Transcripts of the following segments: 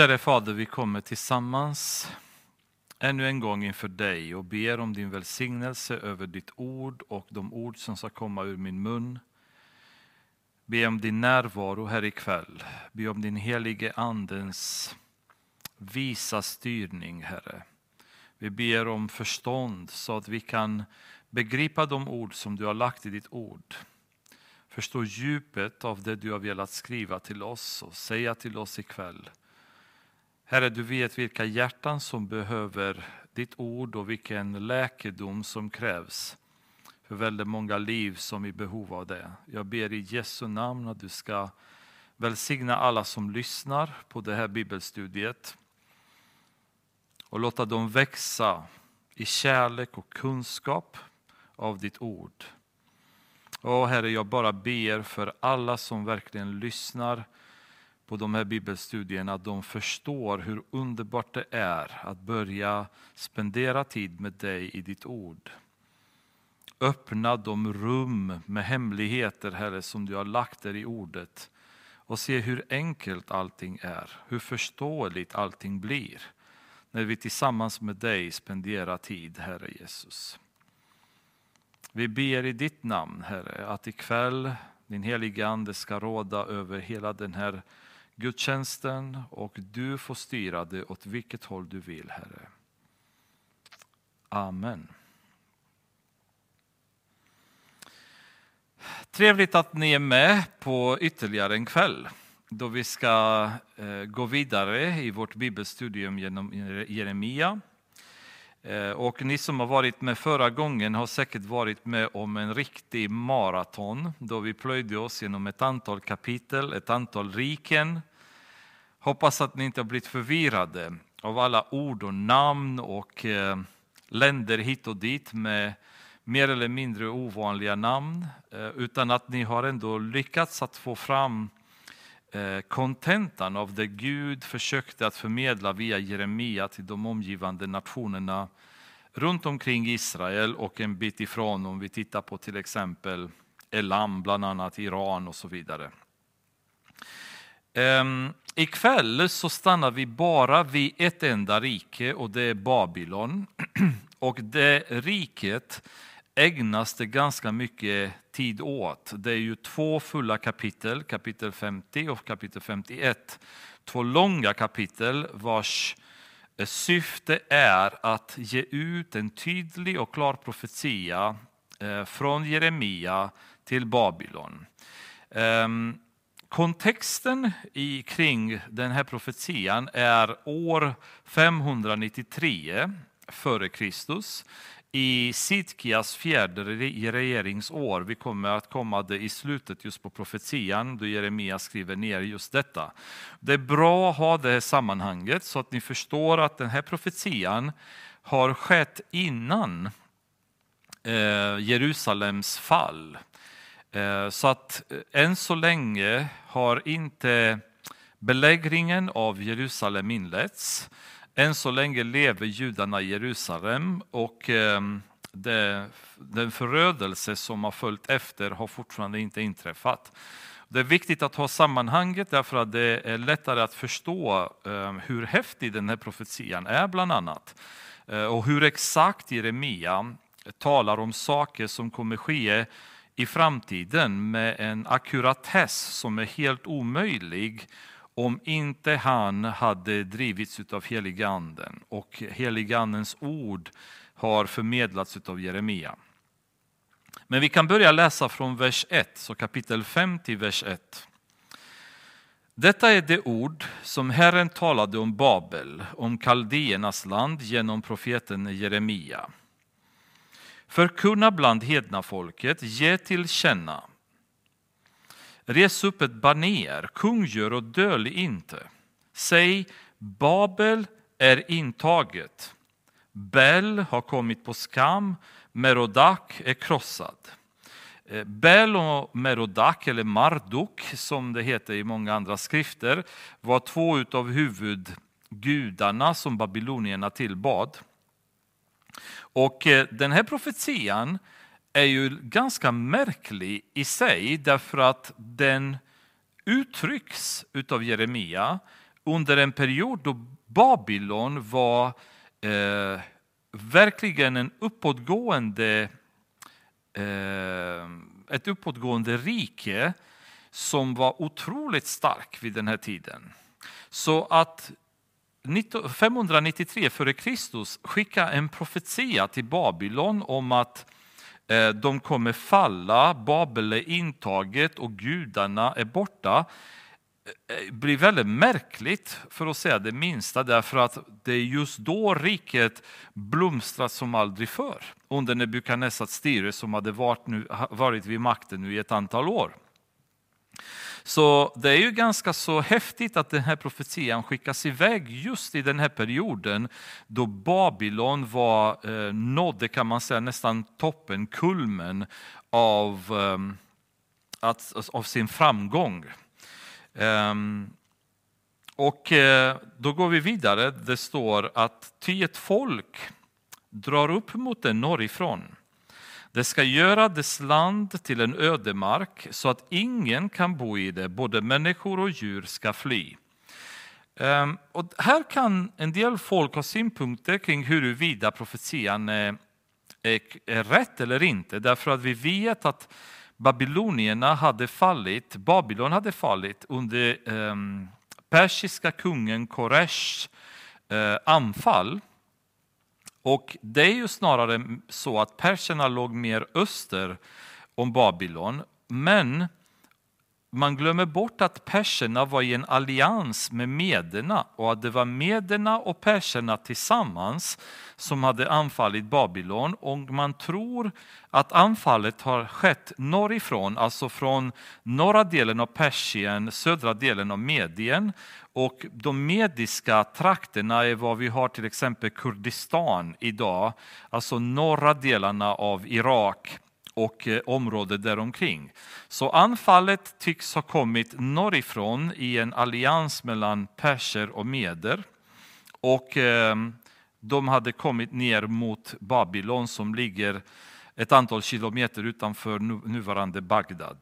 Käre Fader, vi kommer tillsammans ännu en gång inför dig och ber om din välsignelse över ditt ord och de ord som ska komma ur min mun. Be om din närvaro här ikväll. Be om din helige Andens visa styrning, Herre. Vi ber om förstånd så att vi kan begripa de ord som du har lagt i ditt ord. Förstå djupet av det du har velat skriva till oss och säga till oss ikväll. Herre, du vet vilka hjärtan som behöver ditt ord och vilken läkedom som krävs för väldigt många liv som är i behov av det. Jag ber i Jesu namn att du ska välsigna alla som lyssnar på det här bibelstudiet och låta dem växa i kärlek och kunskap av ditt ord. Åh Herre, jag bara ber för alla som verkligen lyssnar på de här bibelstudierna, att de förstår hur underbart det är att börja spendera tid med dig i ditt ord. Öppna de rum med hemligheter, Herre, som du har lagt där i ordet och se hur enkelt allting är, hur förståeligt allting blir när vi tillsammans med dig spenderar tid, Herre Jesus. Vi ber i ditt namn, Herre, att ikväll din heliga Ande ska råda över hela den här gudstjänsten och du får styra det åt vilket håll du vill, Herre. Amen. Trevligt att ni är med på ytterligare en kväll då vi ska eh, gå vidare i vårt bibelstudium genom Jeremia. Eh, och ni som har varit med förra gången har säkert varit med om en riktig maraton då vi plöjde oss genom ett antal kapitel, ett antal riken. Hoppas att ni inte har blivit förvirrade av alla ord och namn och eh, länder hit och dit med mer eller mindre ovanliga namn, eh, utan att ni har ändå lyckats att få fram Eh, kontentan av det Gud försökte att förmedla via Jeremia till de omgivande nationerna runt omkring Israel och en bit ifrån om vi tittar på till exempel Elam, bland annat Iran och så vidare. Um, ikväll så stannar vi bara vid ett enda rike och det är Babylon. Och det riket ägnas det ganska mycket tid åt. Det är ju två fulla kapitel, kapitel 50 och kapitel 51. Två långa kapitel vars eh, syfte är att ge ut en tydlig och klar profetia eh, från Jeremia till Babylon. Um, kontexten i, kring den här profetian är år 593 före Kristus i Sidkias fjärde regeringsår. Vi kommer att komma det i slutet just på profetian då Jeremia skriver ner just detta. Det är bra att ha det här sammanhanget så att ni förstår att den här profetian har skett innan eh, Jerusalems fall. Eh, så att eh, än så länge har inte belägringen av Jerusalem inletts. Än så länge lever judarna i Jerusalem och ehm, det, den förödelse som har följt efter har fortfarande inte inträffat. Det är viktigt att ha sammanhanget därför att det är lättare att förstå ehm, hur häftig den här profetian är bland annat. Eh, och hur exakt Jeremia talar om saker som kommer ske i framtiden med en ackuratess som är helt omöjlig om inte han hade drivits av heliganden och heligandens ord har förmedlats av Jeremia. Men vi kan börja läsa från vers 1, så kapitel 5 till vers 1. Detta är det ord som Herren talade om Babel, om kaldéernas land genom profeten Jeremia. Förkunna bland hedna folket, ge till känna Res upp ett baner, kungör och döl inte. Säg, Babel är intaget. Bel har kommit på skam, Merodak är krossad. Eh, Bel och Merodak, eller Marduk som det heter i många andra skrifter, var två av huvudgudarna som babylonierna tillbad. Och eh, den här profetian är ju ganska märklig i sig därför att den uttrycks utav Jeremia under en period då Babylon var eh, verkligen en uppåtgående, eh, ett uppåtgående rike som var otroligt stark vid den här tiden. Så att 593 f.Kr. skickade en profetia till Babylon om att eh, de kommer falla, Babel är intaget och gudarna är borta. Det blir väldigt märkligt för att säga det minsta därför att det är just då riket blomstrar som aldrig förr under Nebukadnessars styre som hade varit, nu, varit vid makten nu i ett antal år. Så det är ju ganska så häftigt att den här profetian skickas iväg just i den här perioden då Babylon var, eh, nådde kan man säga nästan toppen, kulmen av, eh, att, av sin framgång. Um, och eh, då går vi vidare. Det står att ty ett folk drar upp mot den norrifrån. Det ska göra dess land till en ödemark så att ingen kan bo i det, både människor och djur ska fly. Ehm, och här kan en del folk ha synpunkter kring huruvida profetian är, är, är rätt eller inte, därför att vi vet att babylonierna hade fallit, Babylon hade fallit under eh, persiska kungen Koresh eh, anfall. Och det är ju snarare så att perserna låg mer öster om Babylon, men man glömmer bort att perserna var i en allians med mederna och att det var mederna och perserna tillsammans som hade anfallit Babylon. Och man tror att anfallet har skett norrifrån, alltså från norra delen av Persien, södra delen av Medien. Och de mediska trakterna är vad vi har till exempel Kurdistan idag, alltså norra delarna av Irak och eh, området däromkring. Så anfallet tycks ha kommit norrifrån i en allians mellan perser och meder. Och eh, de hade kommit ner mot Babylon som ligger ett antal kilometer utanför nuvarande Bagdad.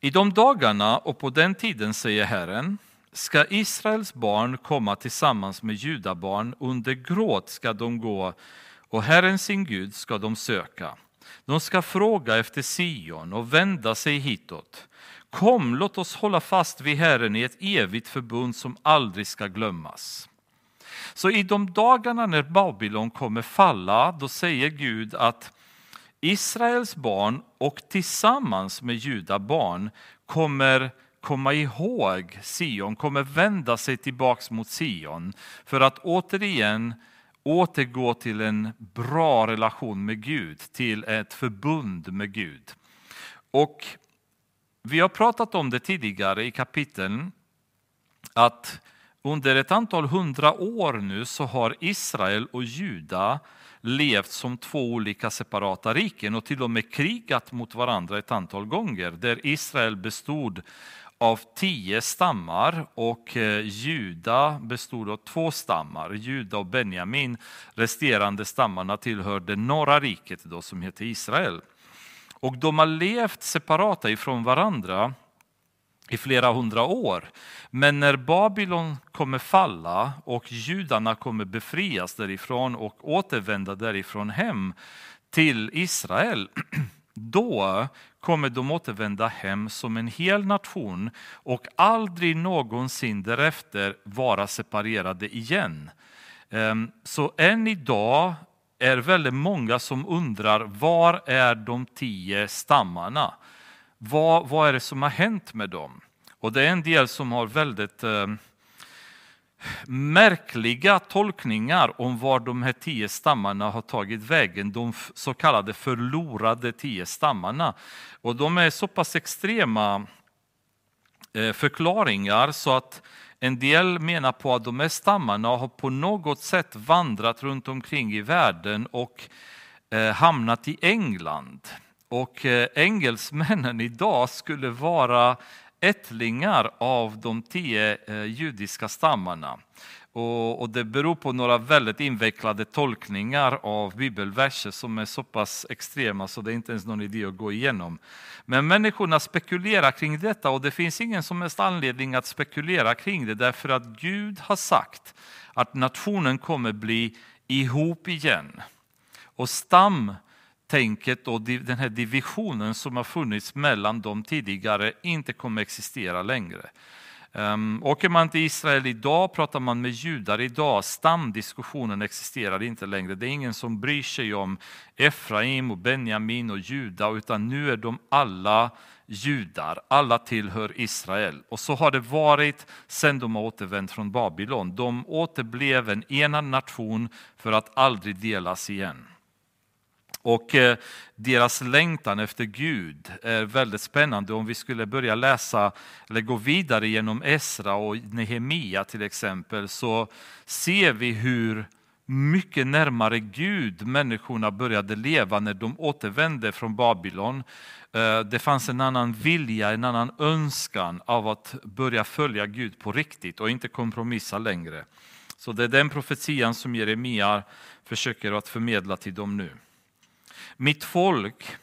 I de dagarna och på den tiden, säger Herren, ska Israels barn komma tillsammans med judabarn, under gråt ska de gå och Herren sin Gud ska de söka. De ska fråga efter Sion och vända sig hitåt. Kom, låt oss hålla fast vid Herren i ett evigt förbund som aldrig ska glömmas. Så i de dagarna när Babylon kommer falla, då säger Gud att Israels barn och tillsammans med juda barn kommer komma ihåg Sion, kommer vända sig tillbaks mot Sion för att återigen återgå till en bra relation med Gud, till ett förbund med Gud. Och vi har pratat om det tidigare i kapiteln, att under ett antal hundra år nu så har Israel och Juda levt som två olika separata riken och till och med krigat mot varandra ett antal gånger, där Israel bestod av tio stammar och eh, Juda bestod av två stammar. Juda och Benjamin, resterande stammarna tillhörde norra riket då, som heter Israel. Och de har levt separata ifrån varandra i flera hundra år. Men när Babylon kommer falla och judarna kommer befrias därifrån och återvända därifrån hem till Israel, då kommer de återvända hem som en hel nation och aldrig någonsin därefter vara separerade igen. Ehm, så än idag är väldigt många som undrar var är de tio stammarna? Vad, vad är det som har hänt med dem? Och det är en del som har väldigt eh, märkliga tolkningar om var de här tio stammarna har tagit vägen, de så kallade förlorade tio stammarna. Och de är så pass extrema eh, förklaringar så att en del menar på att de här stammarna har på något sätt vandrat runt omkring i världen och eh, hamnat i England. Och eh, engelsmännen idag skulle vara ättlingar av de tio eh, judiska stammarna. Och, det beror på några väldigt invecklade tolkningar av bibelverser som är så pass extrema så det är inte ens någon idé att gå igenom. Men människorna spekulerar kring detta och det finns ingen som helst anledning att spekulera kring det därför att Gud har sagt att nationen kommer bli ihop igen. Och stam... Tänket och den här divisionen som har funnits mellan dem tidigare inte kommer existera längre. Um, åker man till Israel idag, pratar man med judar idag, stamdiskussionen existerar inte längre. Det är ingen som bryr sig om Efraim, och Benjamin och Juda, utan nu är de alla judar, alla tillhör Israel. Och så har det varit sedan de har återvänt från Babylon. De återblev en enad nation för att aldrig delas igen. Och eh, deras längtan efter Gud är väldigt spännande. Om vi skulle börja läsa eller gå vidare genom Esra och Nehemia till exempel så ser vi hur mycket närmare Gud människorna började leva när de återvände från Babylon. Eh, det fanns en annan vilja, en annan önskan av att börja följa Gud på riktigt och inte kompromissa längre. Så det är den profetian som Jeremia försöker att förmedla till dem nu. Mitt folk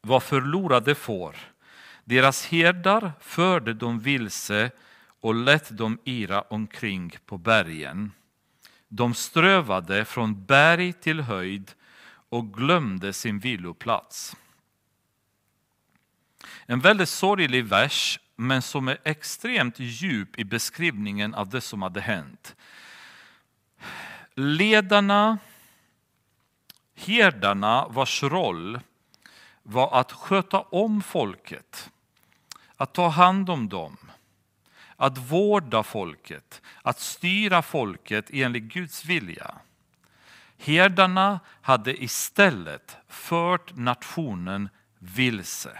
var förlorade får. Deras herdar förde dem vilse och lät dem ira omkring på bergen. De strövade från berg till höjd och glömde sin viloplats. En väldigt sorglig vers, men som är extremt djup i beskrivningen av det som hade hänt. Ledarna herdarna vars roll var att sköta om folket, att ta hand om dem, att vårda folket, att styra folket enligt Guds vilja. Herdarna hade istället fört nationen vilse.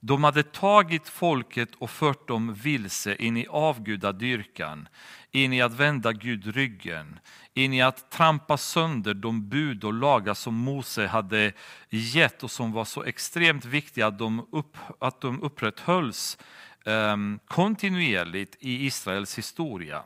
De hade tagit folket och fört dem vilse in i avgudadyrkan, in i att vända Gud ryggen, in i att trampa sönder de bud och lagar som Mose hade gett och som var så extremt viktiga att de, upp, att de upprätthölls um, kontinuerligt i Israels historia.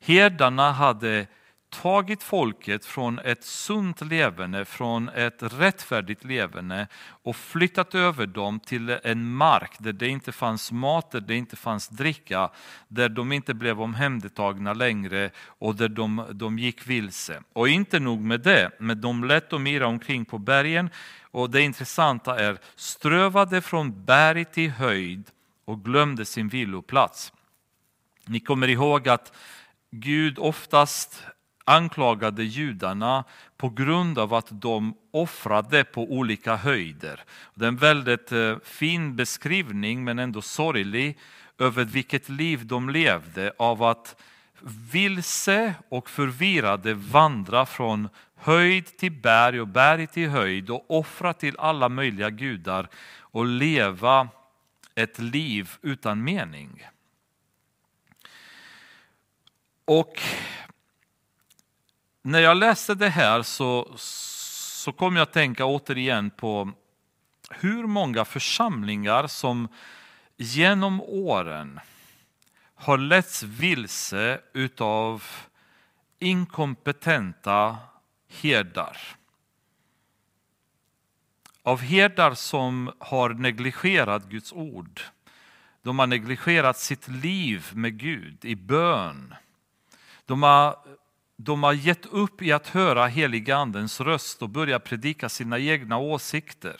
Herdarna hade tagit folket från ett sunt levande, från ett rättfärdigt levande och flyttat över dem till en mark där det inte fanns mat, där det inte fanns dricka, där de inte blev omhändertagna längre och där de, de gick vilse. Och inte nog med det, men de lät dem irra omkring på bergen och det intressanta är strövade från berg till höjd och glömde sin viloplats. Ni kommer ihåg att Gud oftast anklagade judarna på grund av att de offrade på olika höjder. Det är en väldigt eh, fin beskrivning, men ändå sorglig, över vilket liv de levde av att vilse och förvirrade vandra från höjd till berg och berg till höjd och offra till alla möjliga gudar och leva ett liv utan mening. Och när jag läste det här så, så kom jag att tänka återigen på hur många församlingar som genom åren har letts vilse utav inkompetenta herdar. Av herdar som har negligerat Guds ord. De har negligerat sitt liv med Gud i bön. De har de har gett upp i att höra heliga andens röst och börjat predika sina egna åsikter.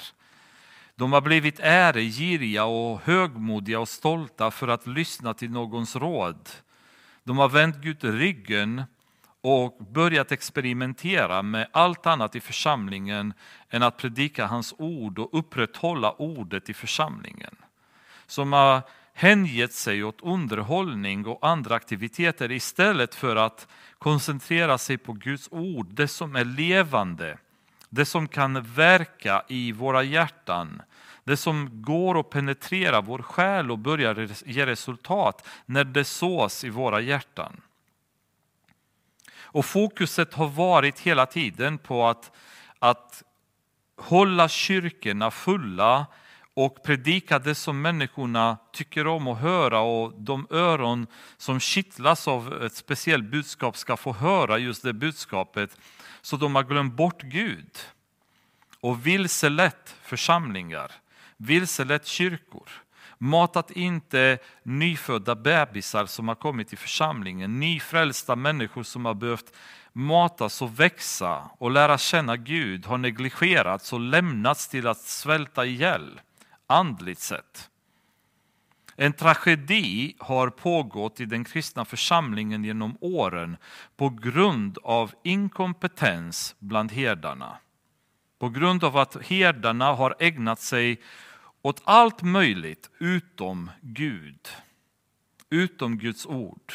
De har blivit äregiriga och högmodiga och stolta för att lyssna till någons råd. De har vänt Gud ryggen och börjat experimentera med allt annat i församlingen än att predika hans ord och upprätthålla ordet i församlingen. Som har hängett sig åt underhållning och andra aktiviteter istället för att koncentrera sig på Guds ord, det som är levande, det som kan verka i våra hjärtan, det som går att penetrera vår själ och börjar ge resultat när det sås i våra hjärtan. Och fokuset har varit hela tiden på att, att hålla kyrkorna fulla och predika det som människorna tycker om att höra och de öron som kittlas av ett speciellt budskap ska få höra just det budskapet. Så de har glömt bort Gud och vilselett församlingar, vilselett kyrkor. Matat inte nyfödda bebisar som har kommit till församlingen, nyfrälsta människor som har behövt matas och växa och lära känna Gud har negligerats och lämnats till att svälta ihjäl andligt sett. En tragedi har pågått i den kristna församlingen genom åren på grund av inkompetens bland herdarna. På grund av att herdarna har ägnat sig åt allt möjligt utom Gud, utom Guds ord.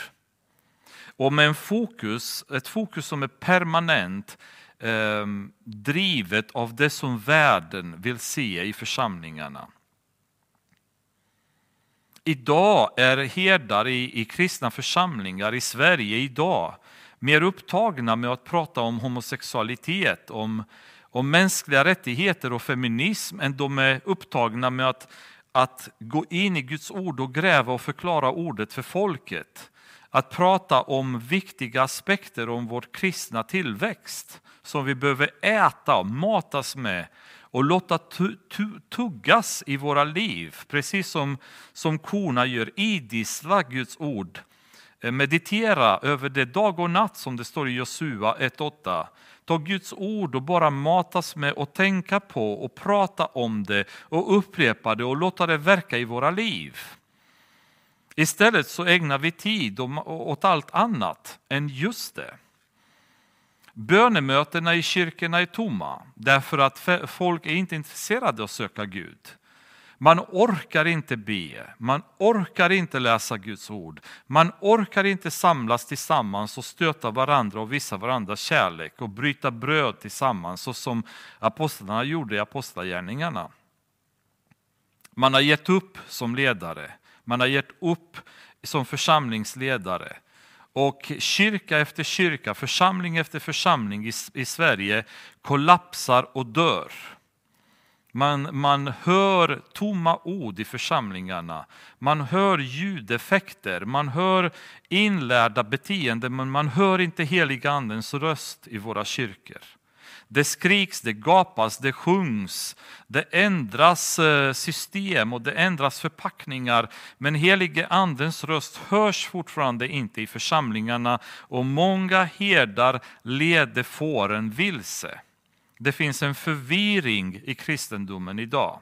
Och med en fokus, ett fokus som är permanent eh, drivet av det som världen vill se i församlingarna. Idag är herdar i, i kristna församlingar i Sverige idag mer upptagna med att prata om homosexualitet, om, om mänskliga rättigheter och feminism än de är upptagna med att, att gå in i Guds ord och gräva och förklara ordet för folket. Att prata om viktiga aspekter om vår kristna tillväxt som vi behöver äta och matas med och låta tuggas i våra liv, precis som, som korna gör. Idissla Guds ord. Eh, meditera över det dag och natt som det står i Josua 1.8. Ta Guds ord och bara matas med och tänka på och prata om det och upprepa det och låta det verka i våra liv. Istället så ägnar vi tid åt allt annat än just det. Bönemötena i kyrkorna är tomma därför att folk är inte intresserade av att söka Gud. Man orkar inte be, man orkar inte läsa Guds ord, man orkar inte samlas tillsammans och stöta varandra och visa varandra kärlek och bryta bröd tillsammans så som apostlarna gjorde i apostlagärningarna. Man har gett upp som ledare, man har gett upp som församlingsledare. Och kyrka efter kyrka, församling efter församling i, i Sverige kollapsar och dör. Man, man hör tomma ord i församlingarna, man hör ljudeffekter, man hör inlärda beteenden men man hör inte heliga andens röst i våra kyrkor. Det skriks, det gapas, det sjungs, det ändras eh, system och det ändras förpackningar. Men helige andens röst hörs fortfarande inte i församlingarna och många herdar leder fåren vilse. Det finns en förvirring i kristendomen idag.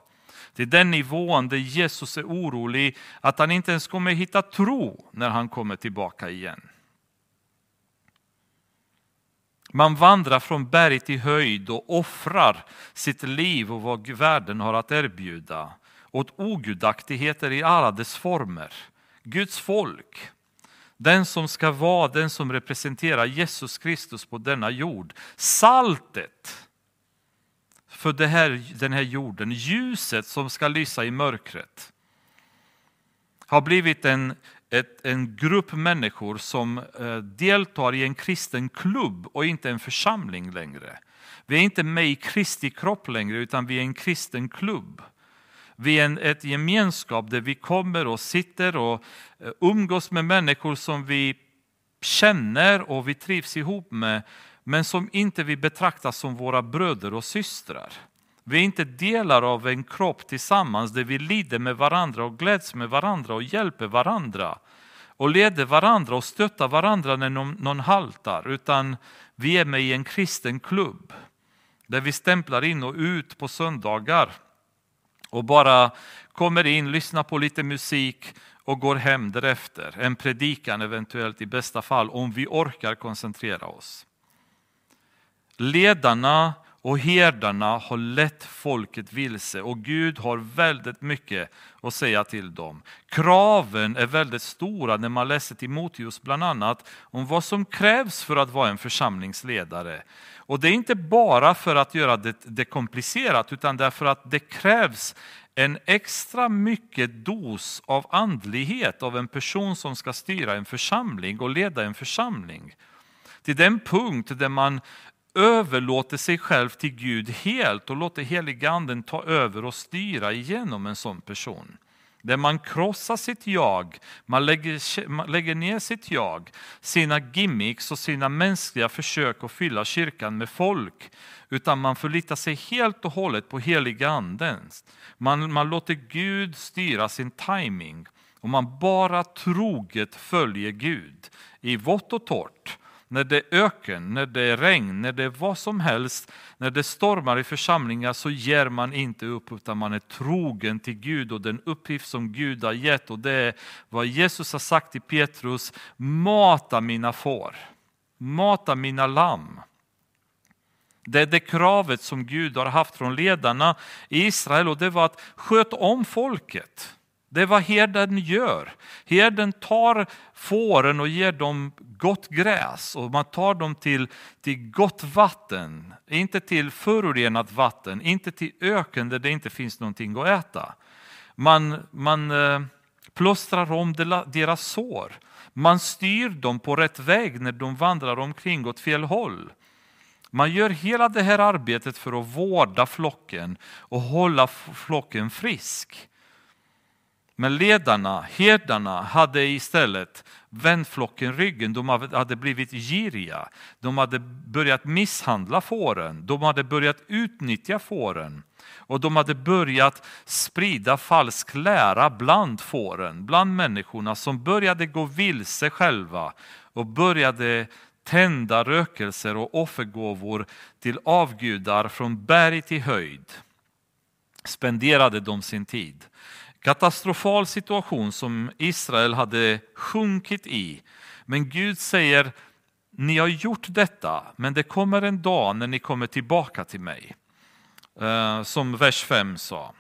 Till den nivån där Jesus är orolig att han inte ens kommer hitta tro när han kommer tillbaka igen. Man vandrar från berg till höjd och offrar sitt liv och vad världen har att erbjuda åt ogudaktigheter i alla dess former. Guds folk, den som ska vara den som representerar Jesus Kristus på denna jord. Saltet för det här, den här jorden, ljuset som ska lysa i mörkret har blivit en ett, en grupp människor som eh, deltar i en kristen klubb och inte en församling längre. Vi är inte med i Kristi kropp längre utan vi är en kristen klubb. Vi är en, ett gemenskap där vi kommer och sitter och eh, umgås med människor som vi känner och vi trivs ihop med men som inte vi betraktar som våra bröder och systrar. Vi är inte delar av en kropp tillsammans där vi lider med varandra och gläds med varandra och hjälper varandra och leder varandra och stöttar varandra när någon, någon haltar, utan vi är med i en kristen klubb där vi stämplar in och ut på söndagar och bara kommer in, lyssnar på lite musik och går hem därefter. En predikan eventuellt i bästa fall om vi orkar koncentrera oss. Ledarna och herdarna har lett folket vilse och Gud har väldigt mycket att säga till dem. Kraven är väldigt stora när man läser Timoteus bland annat om vad som krävs för att vara en församlingsledare. Och det är inte bara för att göra det, det komplicerat utan därför att det krävs en extra mycket dos av andlighet av en person som ska styra en församling och leda en församling. Till den punkt där man överlåter sig själv till Gud helt och låter heliganden ta över och styra igenom en sån person. Där man krossar sitt jag, man lägger, man lägger ner sitt jag, sina gimmicks och sina mänskliga försök att fylla kyrkan med folk. Utan man förlitar sig helt och hållet på heliganden. Man, man låter Gud styra sin timing och man bara troget följer Gud i vått och torrt när det är öken, när det är regn, när det är vad som helst, när det stormar i församlingar så ger man inte upp utan man är trogen till Gud och den uppgift som Gud har gett och det är vad Jesus har sagt till Petrus, mata mina får, mata mina lamm. Det är det kravet som Gud har haft från ledarna i Israel och det var att sköt om folket. Det är vad herden gör. Herden tar fåren och ger dem gott gräs och man tar dem till, till gott vatten. Inte till förorenat vatten, inte till öken där det inte finns någonting att äta. Man, man eh, plåstrar om deras sår. Man styr dem på rätt väg när de vandrar omkring åt fel håll. Man gör hela det här arbetet för att vårda flocken och hålla flocken frisk. Men ledarna, herdarna, hade istället vänt flocken ryggen. De hade blivit giriga. De hade börjat misshandla fåren. De hade börjat utnyttja fåren. Och de hade börjat sprida falsk lära bland fåren, bland människorna som började gå vilse själva och började tända rökelser och offergåvor till avgudar från berg till höjd. Spenderade de sin tid katastrofal situation som Israel hade sjunkit i. Men Gud säger, ni har gjort detta, men det kommer en dag när ni kommer tillbaka till mig. Eh, som vers 5 sa.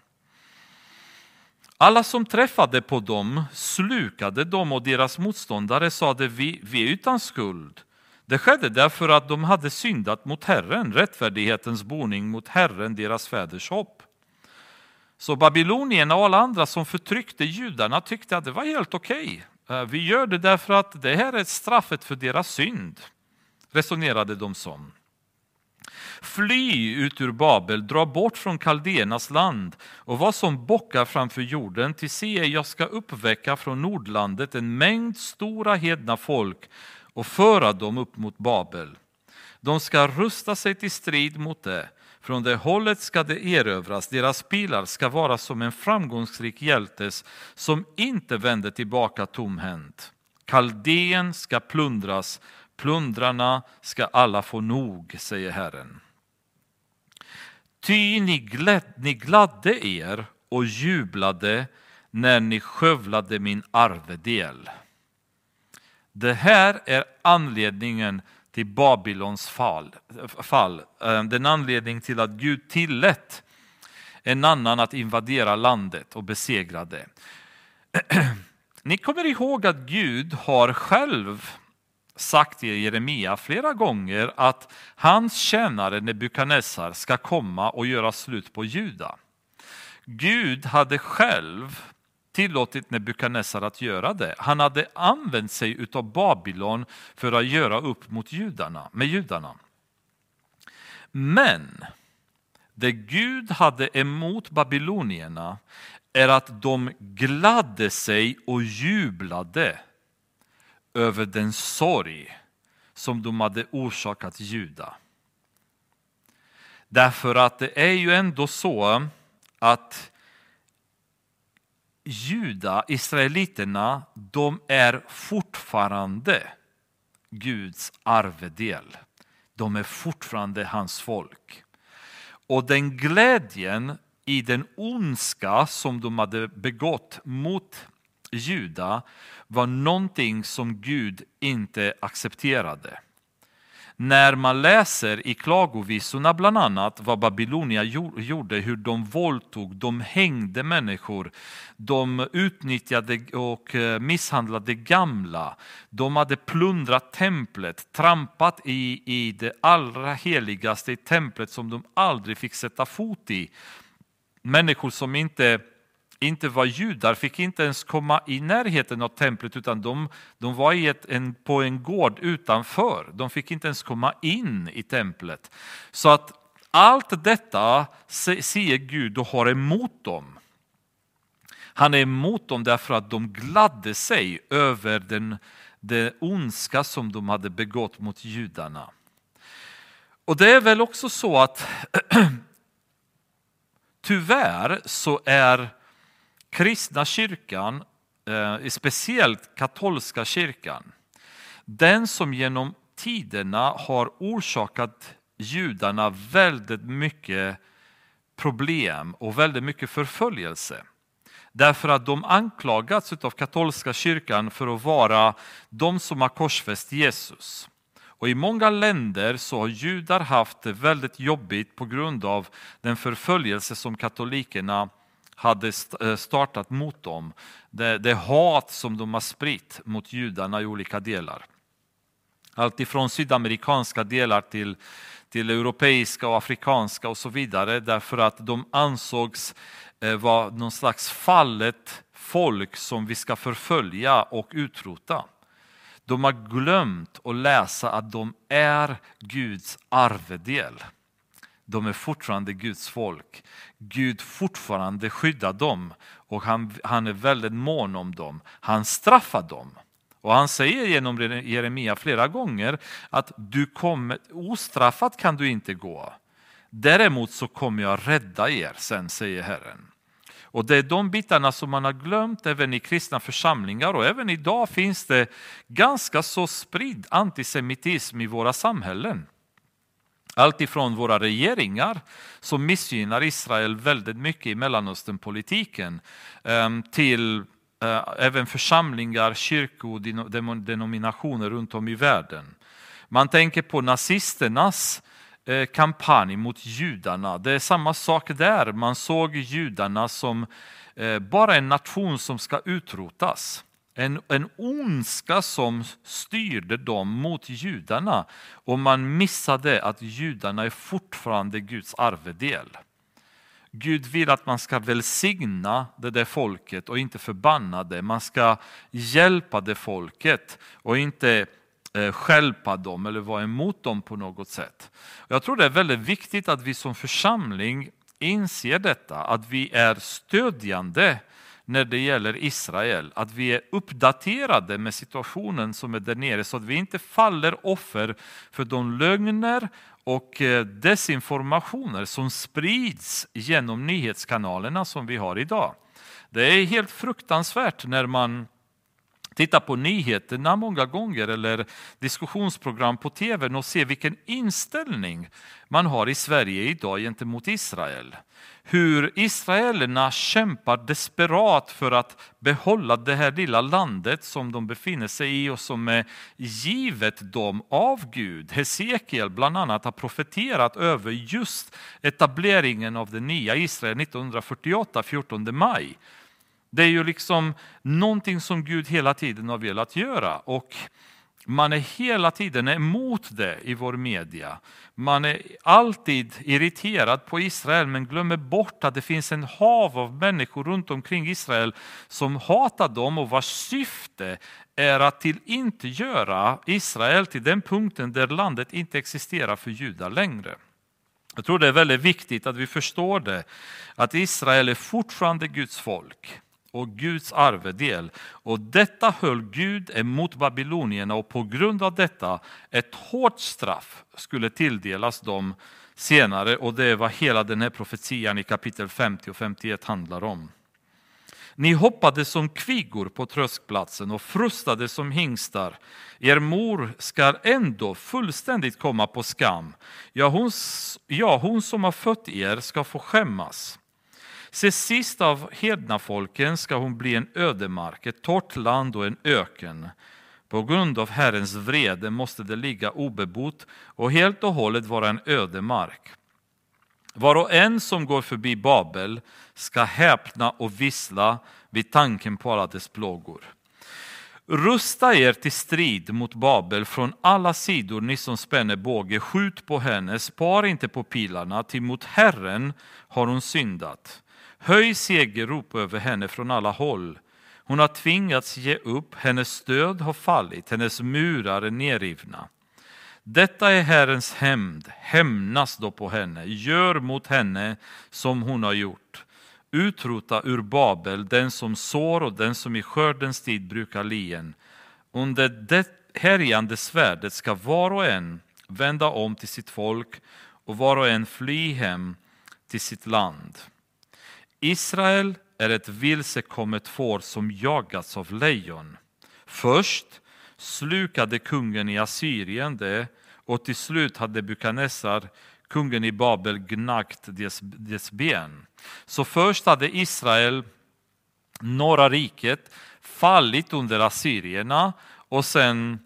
Alla som träffade på dem slukade dem och deras motståndare sade vi, vi är utan skuld. Det skedde därför att de hade syndat mot Herren, rättfärdighetens boning mot Herren, deras fäders hopp. Så babylonierna och alla andra som förtryckte judarna tyckte att det var helt okej. Okay. Vi gör det därför att det här är straffet för deras synd, resonerade de som. Fly ut ur Babel, dra bort från kaldéernas land och vad som bockar framför jorden, till se jag ska uppväcka från Nordlandet en mängd stora hedna folk och föra dem upp mot Babel. De ska rusta sig till strid mot det från det hållet ska det erövras, deras pilar ska vara som en framgångsrik hjältes som inte vänder tillbaka tomhänt. Kaldén ska plundras, plundrarna ska alla få nog, säger Herren. Ty ni, gläd, ni gladde er och jublade när ni skövlade min arvedel. Det här är anledningen till Babylons fall. fall. Eh, den anledning till att Gud tillät en annan att invadera landet och besegra det. Ni kommer ihåg att Gud har själv sagt till Jeremia flera gånger att hans tjänare Nebukadnessar ska komma och göra slut på Juda. Gud hade själv tillåtit Nebukadnessar att göra det. Han hade använt sig av Babylon för att göra upp mot judarna, med judarna. Men det Gud hade emot babylonierna är att de gladde sig och jublade över den sorg som de hade orsakat Juda. Därför att det är ju ändå så att juda, israeliterna, de är fortfarande Guds arvedel. De är fortfarande hans folk. Och den glädjen i den ondska som de hade begått mot Juda var någonting som Gud inte accepterade. När man läser i klagovisorna bland annat vad Babylonia gjorde, hur de våldtog, de hängde människor, de utnyttjade och eh, misshandlade gamla, de hade plundrat templet, trampat i, i det allra heligaste i templet som de aldrig fick sätta fot i. Människor som inte inte var judar fick inte ens komma i närheten av templet utan de, de var i ett, en, på en gård utanför. De fick inte ens komma in i templet. Så att allt detta ser Gud och har emot dem. Han är emot dem därför att de gladde sig över den, den ondska som de hade begått mot judarna. Och det är väl också så att tyvärr så är kristna kyrkan, eh, speciellt katolska kyrkan, den som genom tiderna har orsakat judarna väldigt mycket problem och väldigt mycket förföljelse. Därför att de anklagats av katolska kyrkan för att vara de som har korsfäst Jesus. Och I många länder så har judar haft det väldigt jobbigt på grund av den förföljelse som katolikerna hade eh, startat mot dem. Det, det hat som de har spritt mot judarna i olika delar. Allt ifrån sydamerikanska delar till, till europeiska och afrikanska och så vidare därför att de ansågs eh, vara någon slags fallet folk som vi ska förfölja och utrota. De har glömt att läsa att de är Guds arvedel. De är fortfarande Guds folk. Gud fortfarande skyddar dem och han, han är väldigt mån om dem. Han straffar dem. Och han säger genom Jeremia flera gånger att du kommer, ostraffat kan du inte gå. Däremot så kommer jag rädda er sen, säger Herren. Och det är de bitarna som man har glömt även i kristna församlingar och även idag finns det ganska så spridd antisemitism i våra samhällen. Allt ifrån våra regeringar som missgynnar Israel väldigt mycket i Mellanösternpolitiken ehm, till eh, även församlingar, kyrkodenominationer runt om i världen. Man tänker på nazisternas eh, kampanj mot judarna. Det är samma sak där. Man såg judarna som eh, bara en nation som ska utrotas. En, en ondska som styrde dem mot judarna och man missade att judarna är fortfarande Guds arvedel. Gud vill att man ska välsigna det där folket och inte förbanna det. Man ska hjälpa det folket och inte eh, skälpa dem eller vara emot dem på något sätt. Jag tror det är väldigt viktigt att vi som församling inser detta, att vi är stödjande när det gäller Israel. Att vi är uppdaterade med situationen som är där nere så att vi inte faller offer för de lögner och eh, desinformationer som sprids genom nyhetskanalerna som vi har idag. Det är helt fruktansvärt när man Titta på nyheterna många gånger eller diskussionsprogram på tv och se vilken inställning man har i Sverige idag gentemot Israel hur israelerna kämpar desperat för att behålla det här lilla landet som de befinner sig i och som är givet dem av Gud. Hesekiel bland annat har profeterat över just etableringen av det nya Israel 1948, 14 maj. Det är ju liksom någonting som Gud hela tiden har velat göra. Och man är hela tiden emot det i vår media. Man är alltid irriterad på Israel men glömmer bort att det finns en hav av människor runt omkring Israel som hatar dem och vars syfte är att till inte göra Israel till den punkten där landet inte existerar för judar längre. Jag tror det är väldigt viktigt att vi förstår det, att Israel är fortfarande Guds folk och Guds arvedel. Och detta höll Gud emot babylonierna och på grund av detta ett hårt straff skulle tilldelas dem senare och det är vad hela den här profetian i kapitel 50 och 51 handlar om. Ni hoppade som kvigor på tröskplatsen och frustade som hingstar. Er mor skall ändå fullständigt komma på skam. Ja hon, ja, hon som har fött er ska få skämmas. Se sist av hednafolken ska hon bli en ödemark, ett torrt land och en öken. På grund av Herrens vrede måste det ligga obebott och helt och hållet vara en ödemark. Var och en som går förbi Babel ska häpna och vissla vid tanken på alla dess plågor. Rusta er till strid mot Babel från alla sidor, ni som spänner båge. Skjut på henne, spar inte på pilarna, till mot Herren har hon syndat. Höj segerrop över henne från alla håll. Hon har tvingats ge upp, hennes stöd har fallit, hennes murar är nerrivna. Detta är Herrens hämnd, hämnas då på henne, gör mot henne som hon har gjort. Utrota ur Babel den som sår och den som i skördens tid brukar lien. Under det härjande svärdet ska var och en vända om till sitt folk och var och en fly hem till sitt land. Israel är ett vilsekommet får som jagats av lejon. Först slukade kungen i Assyrien det och till slut hade Bukadnessar, kungen i Babel, gnagt dess, dess ben. Så först hade Israel, norra riket, fallit under assyrierna och sen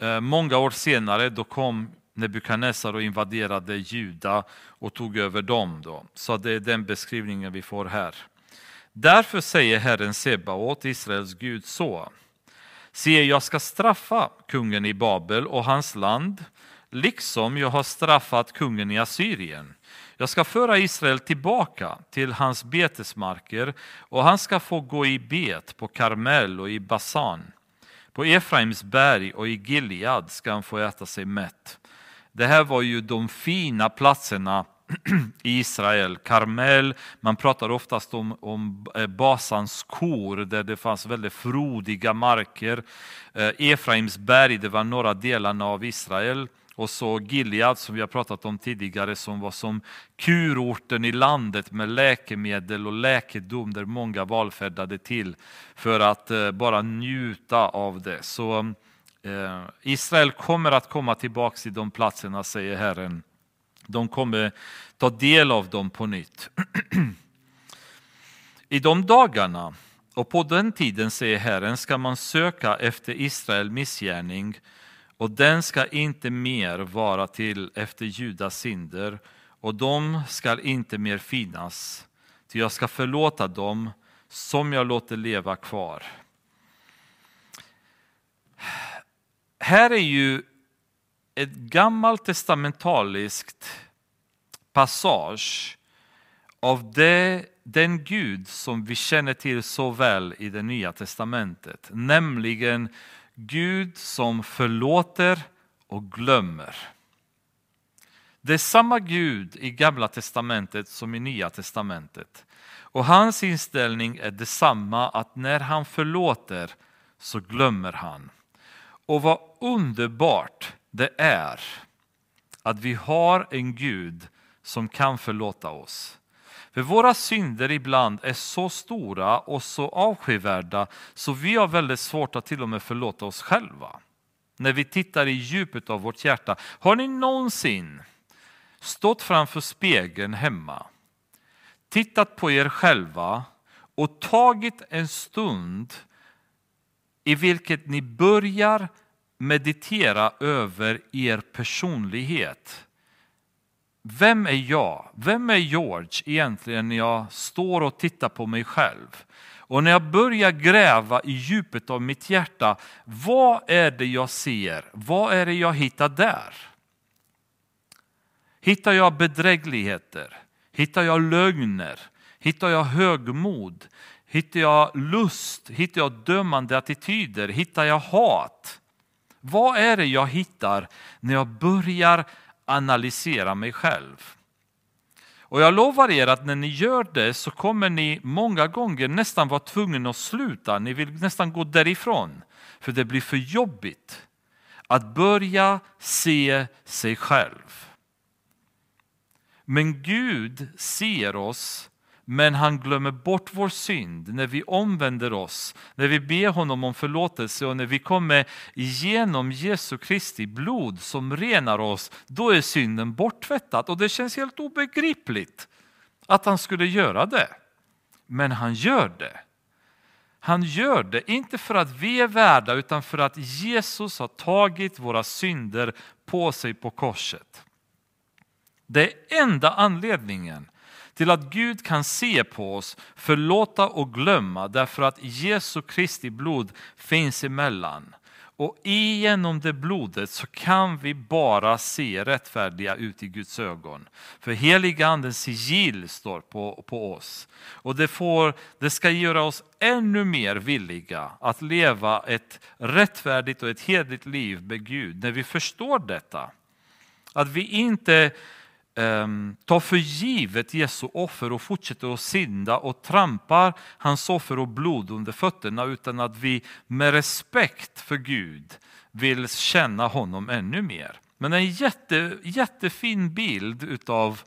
eh, många år senare då kom Nebukadnessar och invaderade Juda och tog över dem. Då. Så det är den beskrivningen vi får här. Därför säger Herren Sebaot, Israels Gud, så. Se, jag ska straffa kungen i Babel och hans land, liksom jag har straffat kungen i Assyrien. Jag ska föra Israel tillbaka till hans betesmarker och han ska få gå i bet på Karmel och i Basan. På Efraims berg och i Gilead ska han få äta sig mätt. Det här var ju de fina platserna i Israel, Karmel, man pratar oftast om, om eh, Basans kor där det fanns väldigt frodiga marker. Eh, Efraims berg, det var norra delarna av Israel. Och så Gilead som vi har pratat om tidigare som var som kurorten i landet med läkemedel och läkedom där många valfärdade till för att eh, bara njuta av det. Så Eh, Israel kommer att komma tillbaka till de platserna säger Herren. De kommer ta del av dem på nytt. I de dagarna och på den tiden, säger Herren, ska man söka efter Israel missgärning och den ska inte mer vara till efter Judas synder och de ska inte mer finnas, ty jag ska förlåta dem som jag låter leva kvar. Här är ju ett gammalt testamentaliskt passage av det, den Gud som vi känner till så väl i det nya testamentet. Nämligen Gud som förlåter och glömmer. Det är samma Gud i gamla testamentet som i nya testamentet. Och hans inställning är detsamma att när han förlåter så glömmer han. Och vad underbart det är att vi har en Gud som kan förlåta oss. För våra synder ibland är så stora och så avskyvärda så vi har väldigt svårt att till och med förlåta oss själva. När vi tittar i djupet av vårt hjärta. Har ni någonsin stått framför spegeln hemma, tittat på er själva och tagit en stund i vilket ni börjar meditera över er personlighet. Vem är jag? Vem är George egentligen när jag står och tittar på mig själv? Och när jag börjar gräva i djupet av mitt hjärta, vad är det jag ser? Vad är det jag hittar där? Hittar jag bedrägligheter? Hittar jag lögner? Hittar jag högmod? Hittar jag lust? Hittar jag dömande attityder? Hittar jag hat? Vad är det jag hittar när jag börjar analysera mig själv? Och jag lovar er att när ni gör det så kommer ni många gånger nästan vara tvungna att sluta. Ni vill nästan gå därifrån. För det blir för jobbigt att börja se sig själv. Men Gud ser oss men han glömmer bort vår synd när vi omvänder oss, när vi ber honom om förlåtelse och när vi kommer igenom Jesu Kristi blod som renar oss, då är synden borttvättad. Och det känns helt obegripligt att han skulle göra det. Men han gör det. Han gör det, inte för att vi är värda, utan för att Jesus har tagit våra synder på sig på korset. Det är enda anledningen till att Gud kan se på oss, förlåta och glömma därför att Jesu Kristi blod finns emellan. Och genom det blodet så kan vi bara se rättfärdiga ut i Guds ögon. För heliga andens sigill står på, på oss. Och det, får, det ska göra oss ännu mer villiga att leva ett rättfärdigt och ett hedligt liv med Gud när vi förstår detta. Att vi inte Ehm, um, tar för givet Jesu offer och fortsätter att synda och trampar hans offer och blod under fötterna utan att vi med respekt för Gud vill känna honom ännu mer. Men en jätte, jättefin bild utav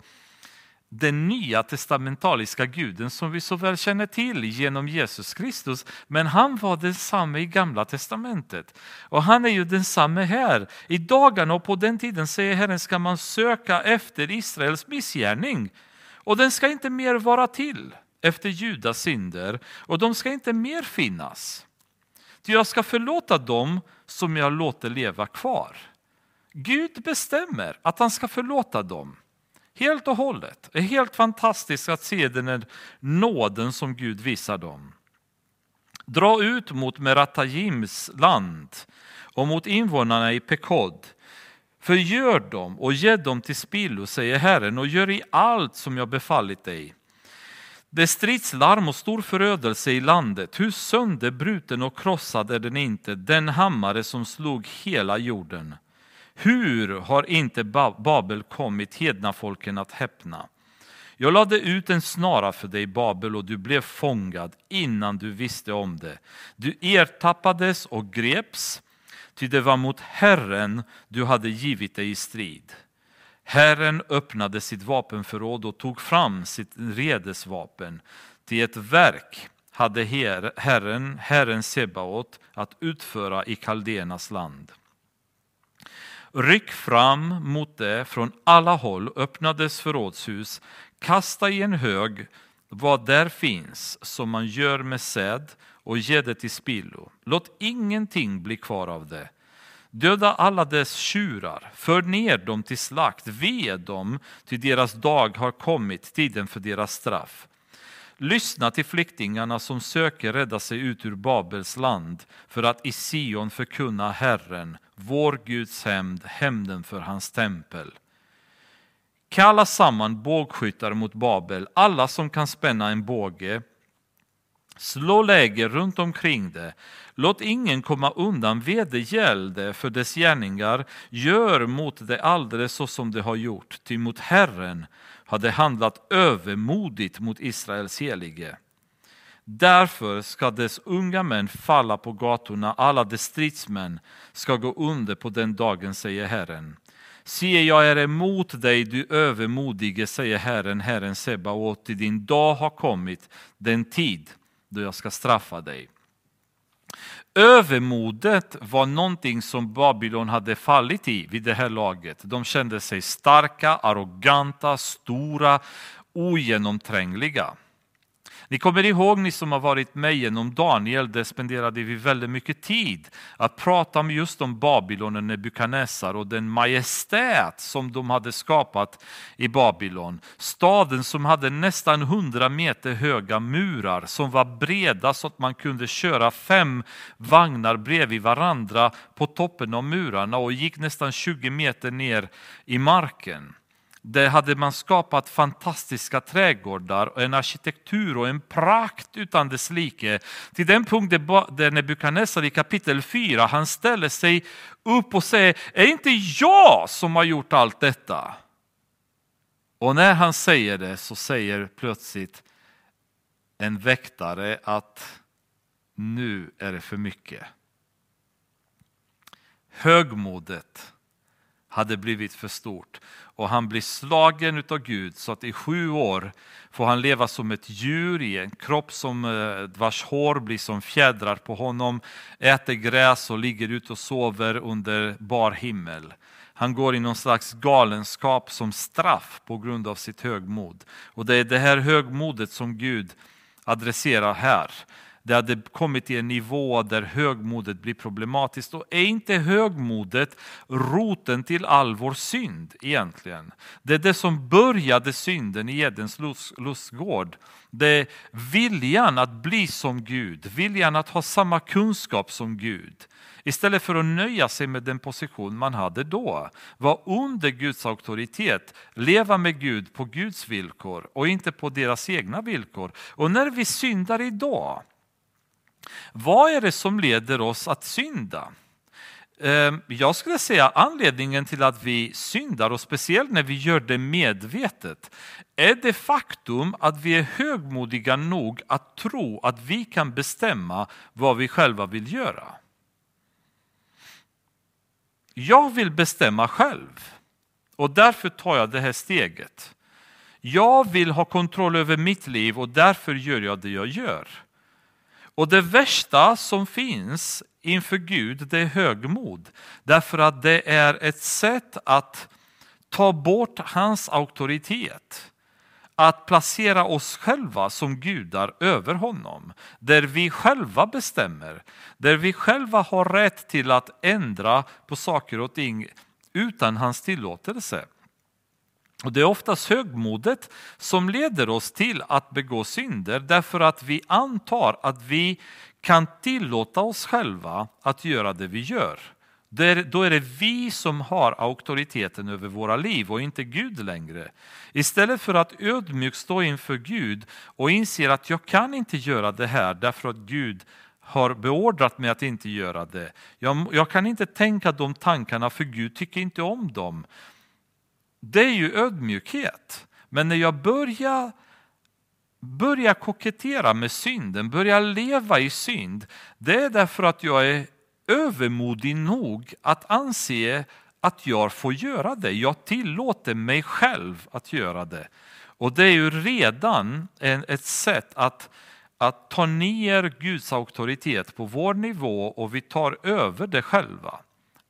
den nya testamentaliska guden som vi så väl känner till genom Jesus Kristus. Men han var densamme i gamla testamentet. Och han är ju densamme här. I dagarna och på den tiden säger Herren ska man söka efter Israels missgärning. Och den ska inte mer vara till efter Judas synder och de ska inte mer finnas. Ty jag ska förlåta dem som jag låter leva kvar. Gud bestämmer att han ska förlåta dem. Helt och hållet. Det är helt fantastiskt att se den här nåden som Gud visar dem. Dra ut mot Meratajims land och mot invånarna i Pekod. Förgör dem och ge dem till spillo, säger Herren, och gör i allt som jag befallit dig. Det är stridslarm och stor förödelse i landet. Hur sönderbruten och krossad är den inte, den hammare som slog hela jorden. Hur har inte Babel kommit hedna folken att häpna? Jag lade ut en snara för dig, Babel, och du blev fångad innan du visste om det. Du ertappades och greps, ty det var mot Herren du hade givit dig i strid. Herren öppnade sitt vapenförråd och tog fram sitt redesvapen. Till ett verk hade Herren, Herren Sebaot, att utföra i Kaldenas land. Ryck fram mot det från alla håll, öppna dess förrådshus, kasta i en hög vad där finns som man gör med säd och ge det till spillo. Låt ingenting bli kvar av det. Döda alla dess tjurar, för ner dem till slakt, ve dem, till deras dag har kommit, tiden för deras straff. Lyssna till flyktingarna som söker rädda sig ut ur Babels land för att i Sion förkunna Herren, vår Guds hämnd, hämnden för hans tempel. Kalla samman bågskyttar mot Babel, alla som kan spänna en båge. Slå läger runt omkring det. Låt ingen komma undan vedergällde för dess gärningar. Gör mot det alldeles så som det har gjort, ty mot Herren hade handlat övermodigt mot Israels helige. Därför ska dess unga män falla på gatorna, alla dess stridsmän ska gå under på den dagen, säger Herren. Se, jag är emot dig, du övermodige, säger Herren, Herren Sebaot, till din dag har kommit, den tid då jag ska straffa dig. Övermodet var någonting som Babylon hade fallit i vid det här laget. De kände sig starka, arroganta, stora, ogenomträngliga. Ni kommer ihåg, ni som har varit med genom Daniel, där spenderade vi väldigt mycket tid att prata om just om Babylon och Nebukadnessar och den majestät som de hade skapat i Babylon. Staden som hade nästan 100 meter höga murar som var breda så att man kunde köra fem vagnar bredvid varandra på toppen av murarna och gick nästan 20 meter ner i marken. Där hade man skapat fantastiska trädgårdar, en arkitektur och en prakt utan dess like. Till den punkt där Nebukadnessar i kapitel 4, han ställer sig upp och säger, är det inte jag som har gjort allt detta? Och när han säger det så säger plötsligt en väktare att nu är det för mycket. Högmodet hade blivit för stort och han blir slagen av Gud så att i sju år får han leva som ett djur i en kropp som eh, vars hår blir som fjädrar på honom, äter gräs och ligger ute och sover under bar himmel. Han går i någon slags galenskap som straff på grund av sitt högmod. Och det är det här högmodet som Gud adresserar här. Det hade kommit till en nivå där högmodet blir problematiskt. Och är inte högmodet roten till all vår synd egentligen? Det är det som började synden i Edens lustgård. Det är viljan att bli som Gud, viljan att ha samma kunskap som Gud. istället för att nöja sig med den position man hade då. vara under Guds auktoritet, leva med Gud på Guds villkor och inte på deras egna villkor. Och när vi syndar idag, vad är det som leder oss att synda? Ehm, jag skulle säga anledningen till att vi syndar och speciellt när vi gör det medvetet är det faktum att vi är högmodiga nog att tro att vi kan bestämma vad vi själva vill göra. Jag vill bestämma själv och därför tar jag det här steget. Jag vill ha kontroll över mitt liv och därför gör jag det jag gör. Och det värsta som finns inför Gud, det är högmod. Därför att det är ett sätt att ta bort hans auktoritet. Att placera oss själva som gudar över honom. Där vi själva bestämmer. Där vi själva har rätt till att ändra på saker och ting utan hans tillåtelse. Och det är oftast högmodet som leder oss till att begå synder därför att vi antar att vi kan tillåta oss själva att göra det vi gör. Då är det vi som har auktoriteten över våra liv och inte Gud längre. Istället för att ödmjukt stå inför Gud och inse att jag kan inte göra det här därför att Gud har beordrat mig att inte göra det. Jag, jag kan inte tänka de tankarna för Gud tycker inte om dem. Det är ju ödmjukhet. Men när jag börjar börjar kokettera med synden, börjar leva i synd, det är därför att jag är övermodig nog att anse att jag får göra det. Jag tillåter mig själv att göra det. Och det är ju redan ett sätt att, att ta ner Guds auktoritet på vår nivå och vi tar över det själva.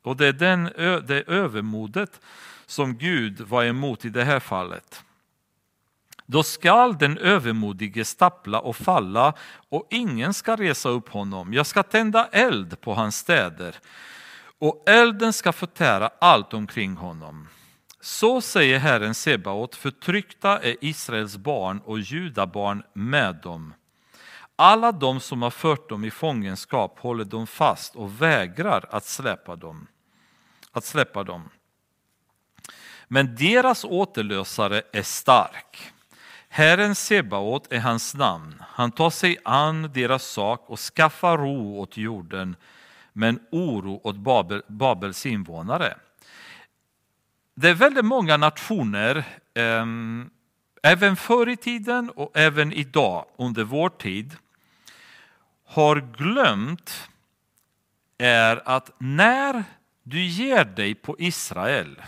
Och det är den, det övermodet som Gud var emot i det här fallet. Då skall den övermodige stappla och falla och ingen ska resa upp honom. Jag ska tända eld på hans städer och elden ska förtära allt omkring honom. Så säger Herren Sebaot, förtryckta är Israels barn och judabarn med dem. Alla de som har fört dem i fångenskap håller dem fast och vägrar att släppa dem. Att släppa dem. Men deras återlösare är stark. Herren Sebaot är hans namn. Han tar sig an deras sak och skaffar ro åt jorden, men oro åt Babel, Babels invånare. Det är väldigt många nationer, eh, även förr i tiden och även idag under vår tid, har glömt är att när du ger dig på Israel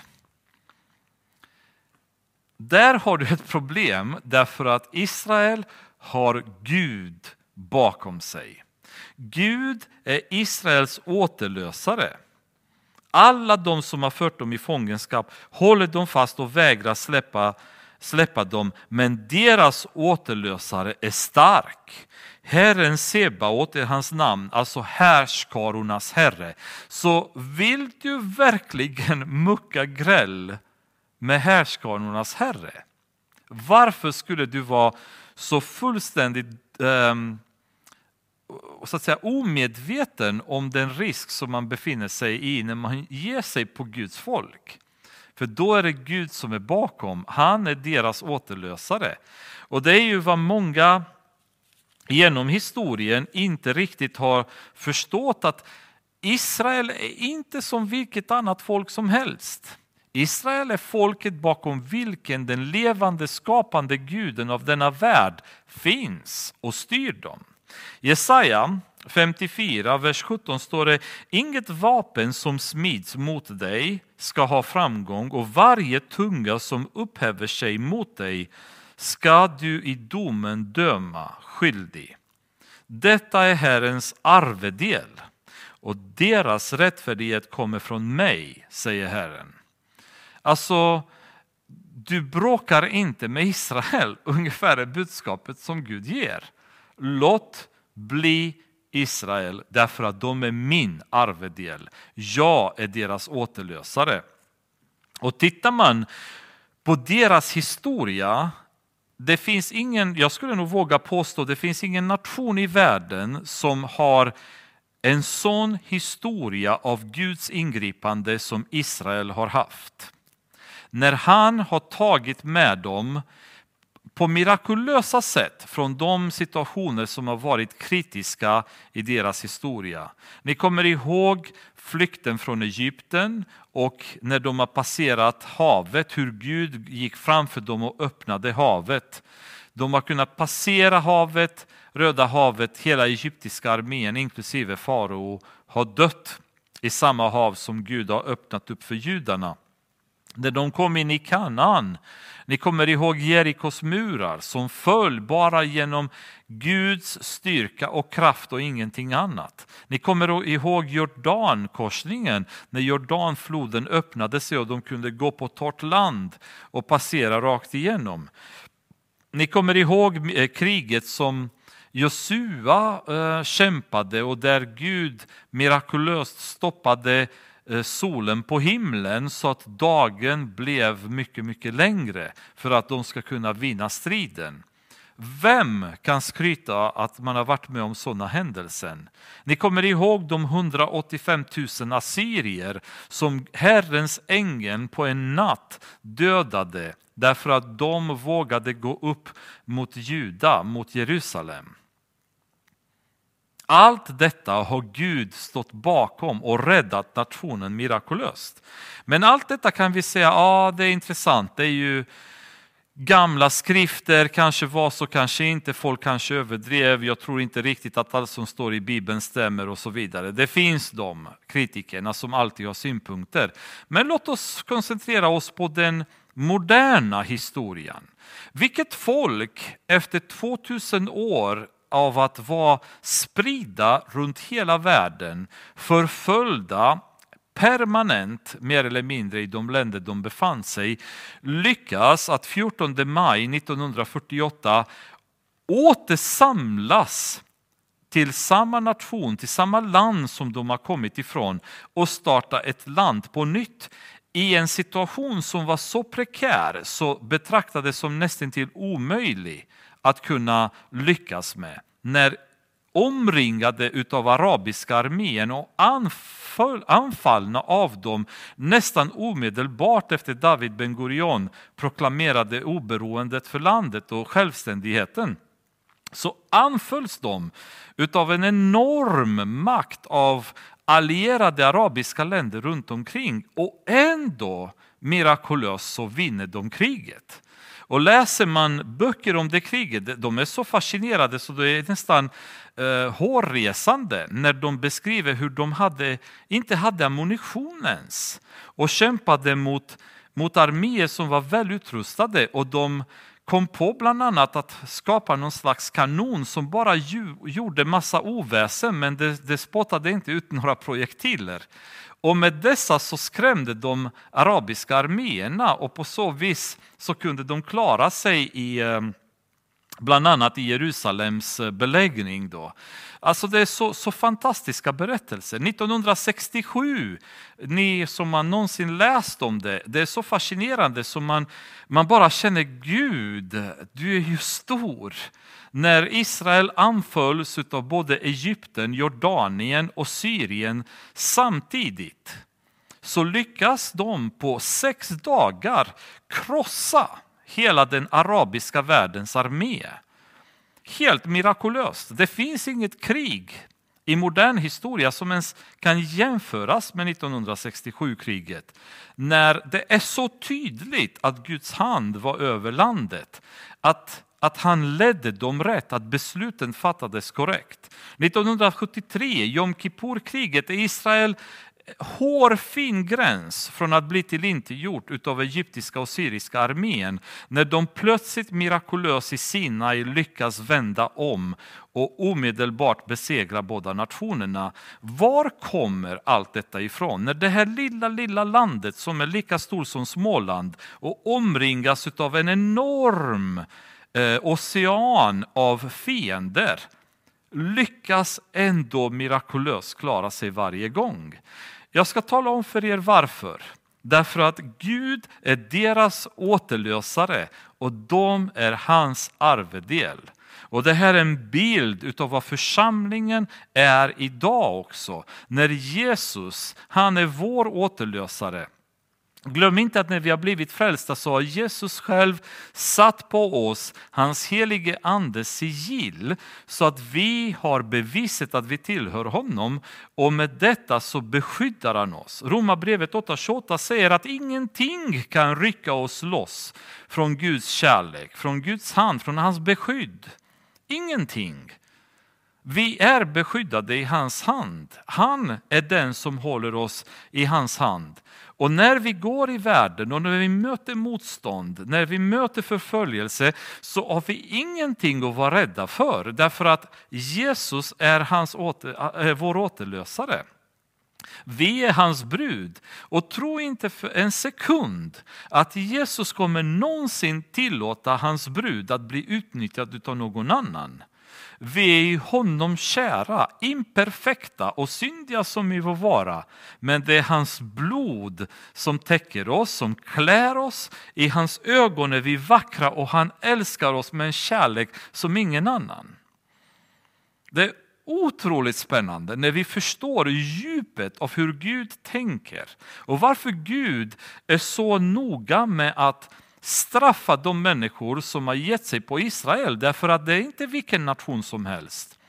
där har du ett problem därför att Israel har Gud bakom sig. Gud är Israels återlösare. Alla de som har fört dem i fångenskap håller dem fast och vägrar släppa, släppa dem, men deras återlösare är stark. Herren Sebaot är hans namn, alltså härskarornas herre. Så vill du verkligen mucka gräll med härskarnas herre. Varför skulle du vara så fullständigt ehm, så att säga, omedveten om den risk som man befinner sig i när man ger sig på Guds folk? För då är det Gud som är bakom, han är deras återlösare. Och det är ju vad många genom historien inte riktigt har förstått att Israel är inte som vilket annat folk som helst. Israel är folket bakom vilken den levande skapande guden av denna värld finns och styr dem. Jesaja 54, vers 17 står det Inget vapen som smids mot dig ska ha framgång och varje tunga som upphäver sig mot dig ska du i domen döma skyldig. Detta är Herrens arvedel och deras rättfärdighet kommer från mig, säger Herren. Alltså, du bråkar inte med Israel, ungefär är budskapet som Gud ger. Låt bli Israel därför att de är min arvedel. Jag är deras återlösare. Och tittar man på deras historia, det finns ingen, jag skulle nog våga påstå, det finns ingen nation i världen som har en sån historia av Guds ingripande som Israel har haft. När han har tagit med dem på mirakulösa sätt från de situationer som har varit kritiska i deras historia. Ni kommer ihåg flykten från Egypten och när de har passerat havet, hur Gud gick framför dem och öppnade havet. De har kunnat passera havet, Röda havet, hela egyptiska armén inklusive farao har dött i samma hav som Gud har öppnat upp för judarna. När de kom in i Kanaan, ni kommer ihåg Jerikos murar som föll bara genom Guds styrka och kraft och ingenting annat. Ni kommer ihåg Jordankorsningen när Jordanfloden öppnade sig och de kunde gå på torrt land och passera rakt igenom. Ni kommer ihåg eh, kriget som Josua eh, kämpade och där Gud mirakulöst stoppade Eh, solen på himlen så att dagen blev mycket, mycket längre för att de ska kunna vinna striden. Vem kan skryta att man har varit med om sådana händelser? Ni kommer ihåg de 185 000 assyrier som Herrens ängel på en natt dödade därför att de vågade gå upp mot Juda, mot Jerusalem. Allt detta har Gud stått bakom och räddat nationen mirakulöst. Men allt detta kan vi säga, ja det är intressant, det är ju gamla skrifter, kanske var så, kanske inte, folk kanske överdrev, jag tror inte riktigt att allt som står i Bibeln stämmer och så vidare. Det finns de kritikerna som alltid har synpunkter. Men låt oss koncentrera oss på den moderna historien. Vilket folk efter 2000 år av att vara spridda runt hela världen, förföljda permanent, mer eller mindre i de länder de befann sig, lyckas att 14 maj 1948 återsamlas till samma nation, till samma land som de har kommit ifrån och starta ett land på nytt. I en situation som var så prekär så betraktades som nästan till omöjlig att kunna lyckas med. När omringade utav arabiska armén och anfall, anfallna av dem nästan omedelbart efter David Ben Gurion proklamerade oberoendet för landet och självständigheten så anfölls de utav en enorm makt av allierade arabiska länder runt omkring och ändå mirakulöst så vinner de kriget. Och läser man böcker om det kriget, de är så fascinerade så det är nästan eh, hårresande när de beskriver hur de hade, inte hade ammunition och kämpade mot, mot arméer som var välutrustade och de kom på bland annat att skapa någon slags kanon som bara gjorde massa oväsen men det, det spottade inte ut några projektiler. Och med dessa så skrämde de arabiska arméerna och på så vis så kunde de klara sig i eh, bland annat i Jerusalems eh, beläggning. Då. Alltså det är så, så fantastiska berättelser. 1967, ni som har någonsin läst om det, det är så fascinerande som man, man bara känner Gud, du är ju stor. När Israel anfölls av både Egypten, Jordanien och Syrien samtidigt så lyckas de på sex dagar krossa hela den arabiska världens armé. Helt mirakulöst. Det finns inget krig i modern historia som ens kan jämföras med 1967-kriget. När det är så tydligt att Guds hand var över landet. Att, att han ledde dem rätt, att besluten fattades korrekt. 1973, Jom Kippur-kriget, Israel hårfin gräns från att bli tillintetgjort av egyptiska och syriska armén när de plötsligt mirakulöst i Sinai lyckas vända om och omedelbart besegra båda nationerna. Var kommer allt detta ifrån? När det här lilla, lilla landet som är lika stort som Småland och omringas av en enorm eh, ocean av fiender lyckas ändå mirakulöst klara sig varje gång. Jag ska tala om för er varför. Därför att Gud är deras återlösare och de är hans arvedel. Och det här är en bild av vad församlingen är idag också. När Jesus, han är vår återlösare. Glöm inte att när vi har blivit frälsta så har Jesus själv satt på oss hans helige andes sigill så att vi har beviset att vi tillhör honom och med detta så beskyddar han oss. Romarbrevet 8.28 säger att ingenting kan rycka oss loss från Guds kärlek, från Guds hand, från hans beskydd. Ingenting. Vi är beskyddade i hans hand. Han är den som håller oss i hans hand. Och när vi går i världen och när vi möter motstånd, när vi möter förföljelse så har vi ingenting att vara rädda för därför att Jesus är, hans åter, äh, är vår återlösare. Vi är hans brud och tro inte för en sekund att Jesus kommer någonsin tillåta hans brud att bli utnyttjad av någon annan. Vi är i honom kära, imperfekta och syndiga som vi får vara. Men det är hans blod som täcker oss, som klär oss. I hans ögon är vi vackra och han älskar oss med en kärlek som ingen annan. Det är otroligt spännande när vi förstår djupet av hur Gud tänker och varför Gud är så noga med att straffa de människor som har gett sig på Israel därför att det är inte vilken nation som helst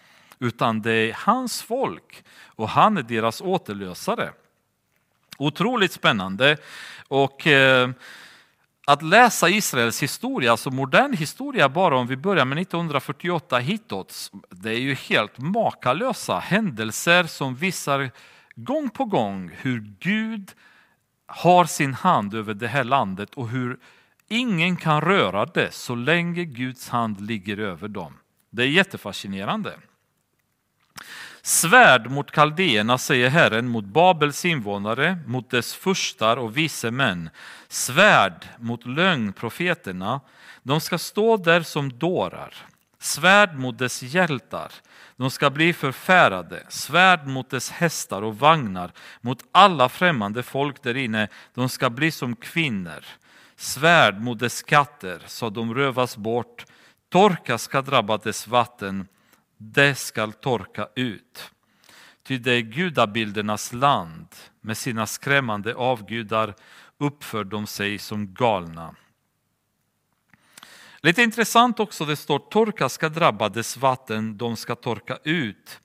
utan det är hans folk och han är deras återlösare. Otroligt spännande och eh, att läsa Israels historia, alltså modern historia bara om vi börjar med 1948 hitåt, det är ju helt makalösa händelser som visar gång på gång hur Gud har sin hand över det här landet och hur Ingen kan röra det så länge Guds hand ligger över dem. Det är jättefascinerande. Svärd mot kaldéerna, säger Herren, mot Babels invånare, mot dess furstar och vise män. Svärd mot lögnprofeterna. De ska stå där som dårar. Svärd mot dess hjältar. De ska bli förfärade. Svärd mot dess hästar och vagnar, mot alla främmande folk där inne. De ska bli som kvinnor svärd mot dess skatter så de rövas bort. Torka ska drabba dess vatten, det skall torka ut. Ty det är gudabildernas land, med sina skrämmande avgudar uppför de sig som galna. Lite intressant också, det står torka ska drabba dess vatten, de ska torka ut.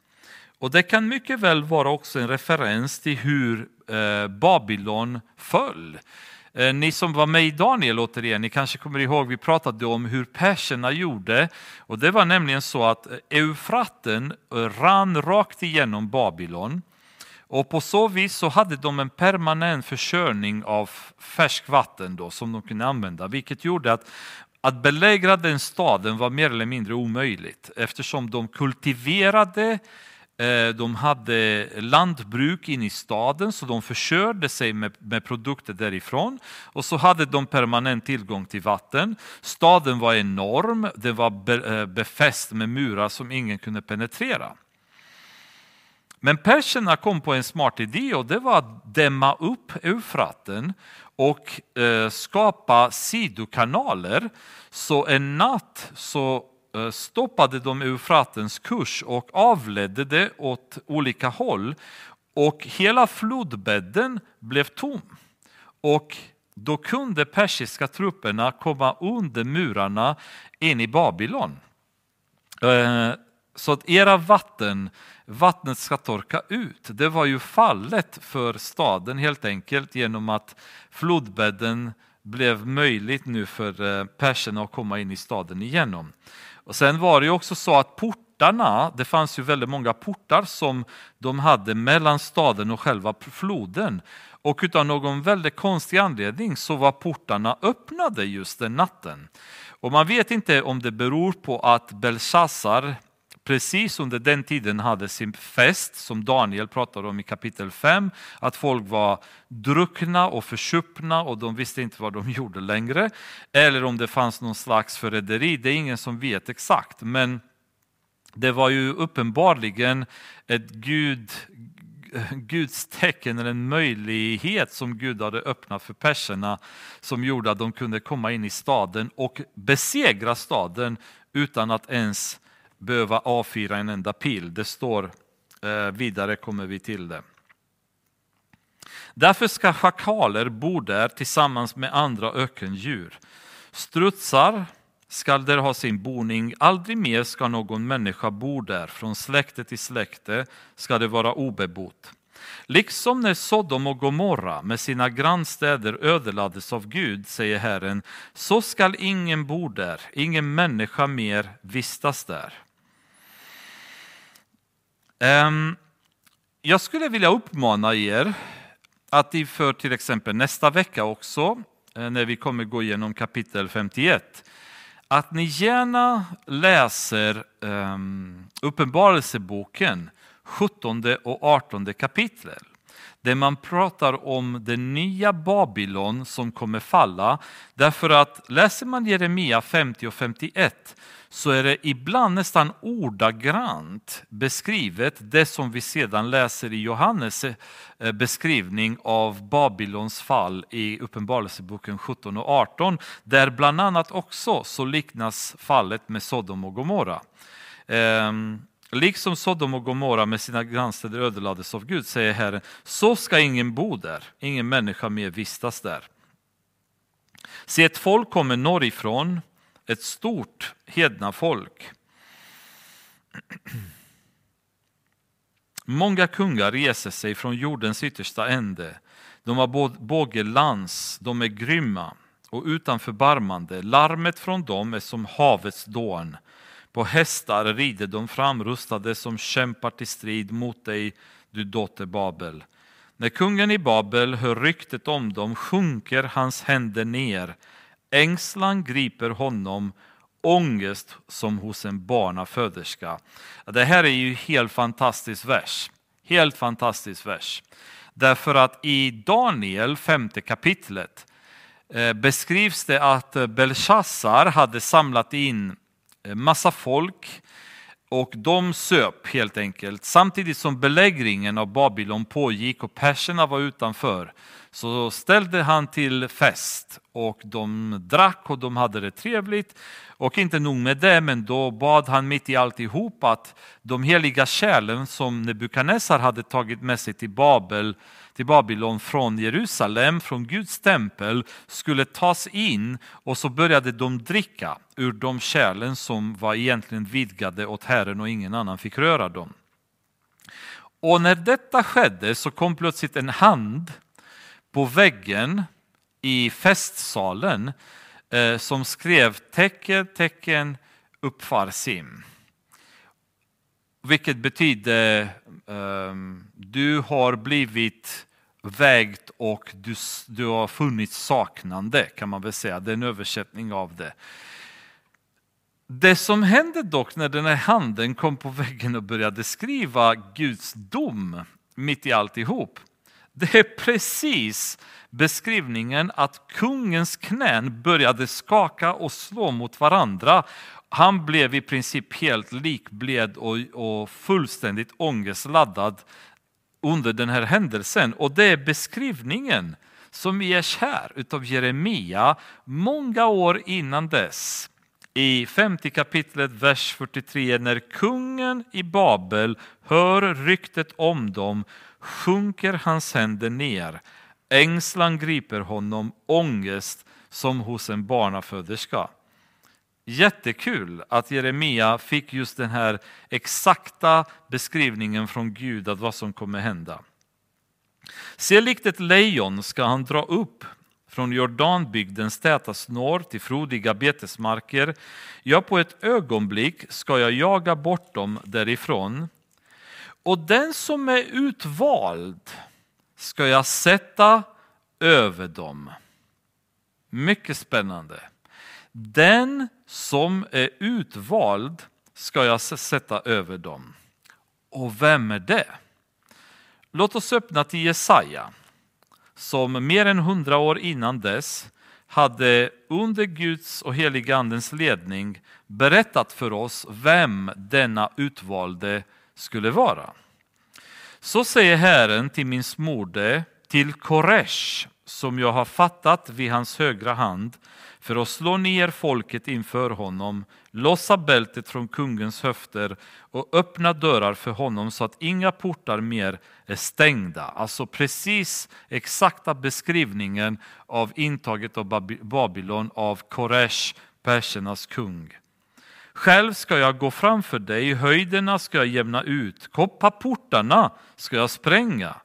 Och det kan mycket väl vara också en referens till hur eh, Babylon föll. Eh, ni som var med i Daniel återigen, ni kanske kommer ihåg vi pratade om hur perserna gjorde. Och det var nämligen så att eh, Eufraten eh, rann rakt igenom Babylon. Och på så vis så hade de en permanent försörjning av färskvatten då, som de kunde använda, vilket gjorde att att belägra den staden var mer eller mindre omöjligt eftersom de kultiverade Eh, de hade lantbruk inne i staden så de försörjde sig med, med, produkter därifrån. Och så hade de permanent tillgång till vatten. Staden var enorm, den var be, eh, befäst med murar som ingen kunde penetrera. Men perserna kom på en smart idé och det var att dämma upp Eufraten och eh, skapa sidokanaler. Så en natt så Eh, stoppade de Eufratens kurs och avledde det åt olika håll och hela flodbädden blev tom. Och då kunde persiska trupperna komma under murarna in i Babylon. Eh, så att era vatten, vattnet ska torka ut. Det var ju fallet för staden helt enkelt genom att flodbädden blev möjligt nu för eh, perserna att komma in i staden igenom. Och sen var det ju också så att portarna, det fanns ju väldigt många portar som de hade mellan staden och själva floden. Och utan någon väldigt konstig anledning så var portarna öppnade just den natten. Och man vet inte om det beror på att Belshazzar precis under den tiden hade sin fest som Daniel pratar om i kapitel 5. Att folk var druckna och försuppna och de visste inte vad de gjorde längre. Eller om det fanns någon slags förräderi, det är ingen som vet exakt. Men det var ju uppenbarligen ett Gud, Guds tecken eller en möjlighet som Gud hade öppnat för perserna som gjorde att de kunde komma in i staden och besegra staden utan att ens behöva avfyra en enda pil. Det står eh, vidare, kommer vi till det. Därför ska schakaler bo där tillsammans med andra ökendjur. Strutsar skall där ha sin boning, aldrig mer ska någon människa bo där, från släkte till släkte ska det vara obebott. Liksom när Sodom och Gomorra med sina grannstäder ödelades av Gud, säger Herren, så skall ingen bo där, ingen människa mer vistas där. Ehm, jag skulle vilja uppmana er att inför till exempel nästa vecka också, eh, när vi kommer gå igenom kapitel 51, att ni gärna läser um, Uppenbarelseboken 17 och 18 kapitel. Där man pratar om det nya Babylon som kommer falla. Därför att läser man Jeremia 50 och 51 så är det ibland nästan ordagrant beskrivet det som vi sedan läser i Johannes eh, beskrivning av Babylons fall i Uppenbarelseboken 17 och 18. Där bland annat också så liknas fallet med Sodom och Gomorra. Ehm, liksom Sodom och Gomorra med sina grannstäder ödelades av Gud, säger Herren, så ska ingen bo där, ingen människa mer vistas där. Se, ett folk kommer norrifrån, ett stort hedna folk. Många kungar reser sig från jordens yttersta ände. De har bågelans, de är grymma och utan förbarmande. Larmet från dem är som havets dån. På hästar rider de framrustade som kämpar till strid mot dig, du dotter Babel. När kungen i Babel hör ryktet om dem sjunker hans händer ner. Ängslan griper honom, ångest som hos en barnaföderska. Det här är ju helt fantastisk vers. Helt fantastisk vers. Därför att i Daniel, femte kapitlet, eh, beskrivs det att Belshazzar hade samlat in eh, massa folk och de söp helt enkelt. Samtidigt som belägringen av Babylon pågick och perserna var utanför så ställde han till fest och de drack och de hade det trevligt. Och inte nog med det, men då bad han mitt i alltihop att de heliga kärlen som Nebukadnessar hade tagit med sig till Babel till Babylon från Jerusalem, från Guds tempel, skulle tas in och så började de dricka ur de kärlen som var egentligen vidgade åt Herren och ingen annan fick röra dem. Och när detta skedde så kom plötsligt en hand på väggen i festsalen eh, som skrev tecken, tecken, uppfarsim. Vilket betyder ehm, du har blivit vägt och du, du har funnit saknande kan man väl säga. Det är en översättning av det. Det som hände dock när den här handen kom på väggen och började skriva Guds dom mitt i alltihop. Det är precis beskrivningen att kungens knän började skaka och slå mot varandra. Han blev i princip helt likbled och, och fullständigt ångestladdad under den här händelsen. Och det är beskrivningen som ges här utav Jeremia många år innan dess. I 50 kapitlet, vers 43, när kungen i Babel hör ryktet om dem sjunker hans händer ner. Ängslan griper honom, ångest som hos en barnaföderska. Jättekul att Jeremia fick just den här exakta beskrivningen från Gud av vad som kommer hända. Se likt ett lejon ska han dra upp från Jordanbygdens täta snår till frodiga betesmarker. Ja, på ett ögonblick ska jag jaga bort dem därifrån. Och den som är utvald ska jag sätta över dem. Mycket spännande. Den som är utvald ska jag sätta över dem. Och vem är det? Låt oss öppna till Jesaja som mer än hundra år innan dess hade under Guds och heligandens ledning berättat för oss vem denna utvalde skulle vara. Så säger Herren till min smorde, till Koresh, som jag har fattat vid hans högra hand för att slå ner folket inför honom, lossa bältet från kungens höfter och öppna dörrar för honom så att inga portar mer är stängda. Alltså precis exakta beskrivningen av intaget av Babylon av Koresh, persernas kung. Själv ska jag gå framför dig, höjderna ska jag jämna ut, kopparportarna ska jag spränga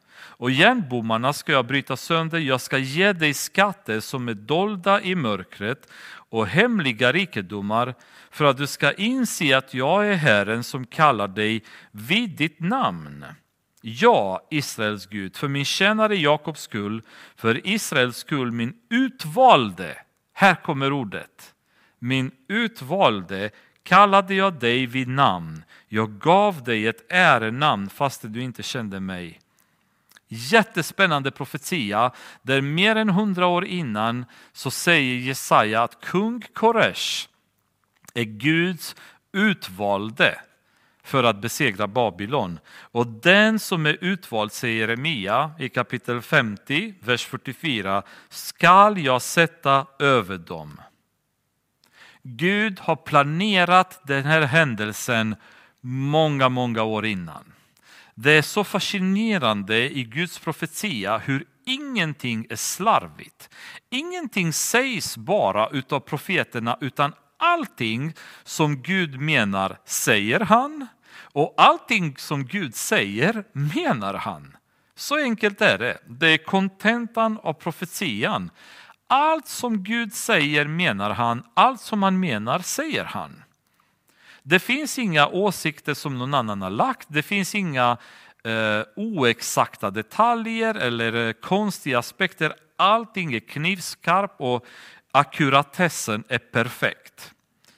och järnbommarna ska jag bryta sönder. Jag ska ge dig skatter som är dolda i mörkret och hemliga rikedomar för att du ska inse att jag är Herren som kallar dig vid ditt namn. Ja, Israels Gud, för min tjänare Jakobs skull, för Israels skull, min utvalde. Här kommer ordet. Min utvalde kallade jag dig vid namn. Jag gav dig ett ärenamn fast du inte kände mig. Jättespännande profetia där mer än hundra år innan så säger Jesaja att kung Koresh är Guds utvalde för att besegra Babylon. Och den som är utvald, säger Jeremia i kapitel 50, vers 44, skall jag sätta över dem. Gud har planerat den här händelsen många, många år innan. Det är så fascinerande i Guds profetia hur ingenting är slarvigt. Ingenting sägs bara utav profeterna utan allting som Gud menar säger han och allting som Gud säger menar han. Så enkelt är det. Det är kontentan av profetian. Allt som Gud säger menar han, allt som han menar säger han. Det finns inga åsikter som någon annan har lagt, det finns inga eh, oexakta detaljer eller eh, konstiga aspekter. Allting är knivskarp och akkuratessen är perfekt.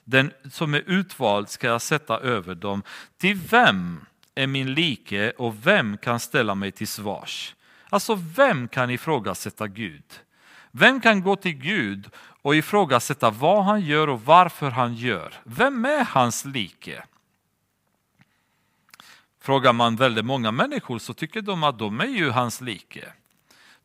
Den som är utvald ska jag sätta över dem. Till vem är min like och vem kan ställa mig till svars? Alltså vem kan ifrågasätta Gud? Vem kan gå till Gud och ifrågasätta vad han gör och varför han gör? Vem är hans like? Frågar man väldigt många människor så tycker de att de är ju hans like.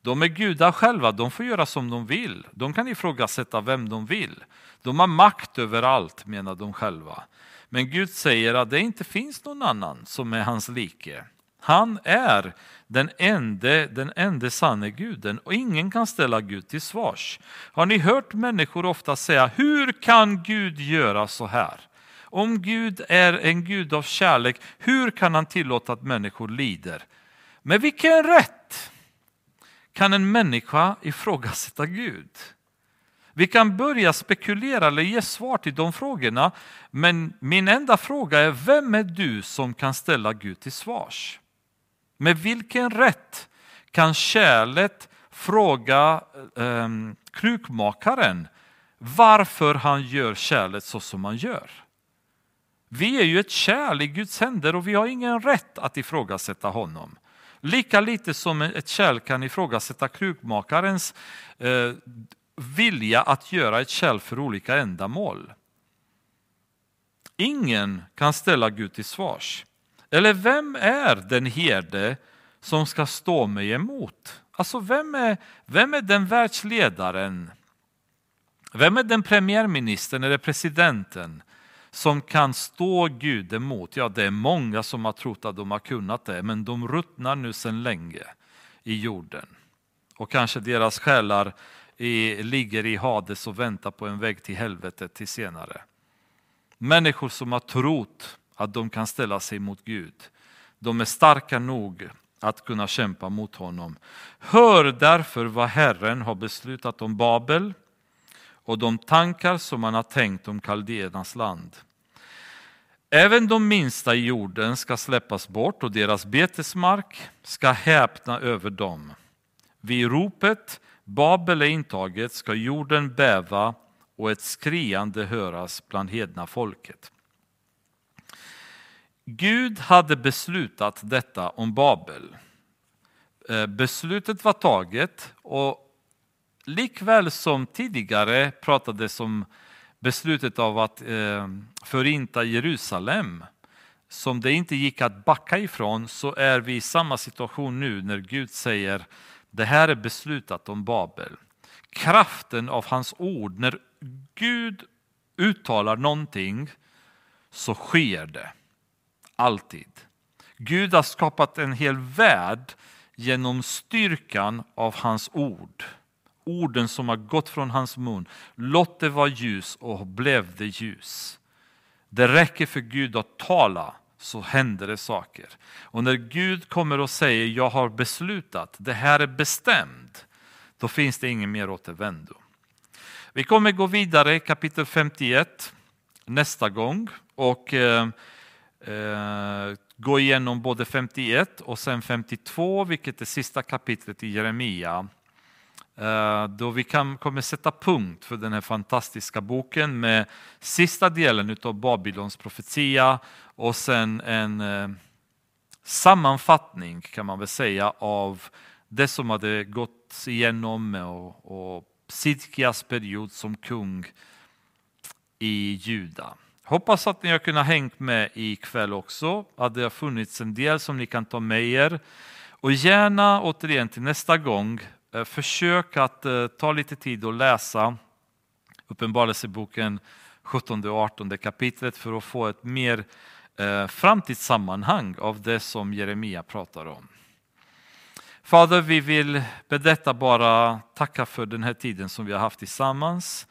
De är gudar själva, de får göra som de vill. De kan ifrågasätta vem de vill. De har makt över allt menar de själva. Men Gud säger att det inte finns någon annan som är hans like. Han är den enda, den ende sanne guden och ingen kan ställa Gud till svars. Har ni hört människor ofta säga, hur kan Gud göra så här? Om Gud är en Gud av kärlek, hur kan han tillåta att människor lider? Med vilken rätt kan en människa ifrågasätta Gud? Vi kan börja spekulera eller ge svar till de frågorna, men min enda fråga är, vem är du som kan ställa Gud till svars? Med vilken rätt kan kärlet fråga eh, krukmakaren varför han gör kärlet så som han gör? Vi är ju ett kärl i Guds händer och vi har ingen rätt att ifrågasätta honom. Lika lite som ett kärl kan ifrågasätta krukmakarens eh, vilja att göra ett kärl för olika ändamål. Ingen kan ställa Gud till svars. Eller vem är den herde som ska stå mig emot? Alltså vem är, vem är den världsledaren? Vem är den premiärministern eller presidenten som kan stå Gud emot? Ja, det är många som har trott att de har kunnat det, men de ruttnar nu sedan länge i jorden. Och kanske deras själar i, ligger i Hades och väntar på en väg till helvetet till senare. Människor som har trott att de kan ställa sig mot Gud. De är starka nog att kunna kämpa mot honom. Hör därför vad Herren har beslutat om Babel och de tankar som han har tänkt om kaldéernas land. Även de minsta i jorden ska släppas bort och deras betesmark ska häpna över dem. Vid ropet Babel är intaget ska jorden bäva och ett skriande höras bland hedna folket. Gud hade beslutat detta om Babel. Eh, beslutet var taget och likväl som tidigare pratades om beslutet av att eh, förinta Jerusalem som det inte gick att backa ifrån så är vi i samma situation nu när Gud säger Det här är beslutat om Babel. Kraften av hans ord, när Gud uttalar någonting så sker det. Alltid. Gud har skapat en hel värld genom styrkan av hans ord. Orden som har gått från hans mun. Låt det vara ljus och blev det ljus. Det räcker för Gud att tala så händer det saker. Och när Gud kommer och säger jag har beslutat, det här är bestämt, då finns det ingen mer återvändo. Vi kommer gå vidare kapitel 51 nästa gång och eh, Eh, gå igenom både 51 och sen 52, vilket är sista kapitlet i Jeremia. Eh, då vi kan, kommer sätta punkt för den här fantastiska boken med sista delen av Babylons profetia och sen en eh, sammanfattning kan man väl säga av det som hade gått igenom och, och Sidkias period som kung i Juda. Hoppas att ni har kunnat hängt med ikväll också, att det har funnits en del som ni kan ta med er. Och gärna återigen till nästa gång, eh, försök att eh, ta lite tid och läsa Uppenbarelseboken 17 och 18 kapitlet för att få ett mer eh, framtidssammanhang av det som Jeremia pratar om. Fader, vi vill med detta bara tacka för den här tiden som vi har haft tillsammans.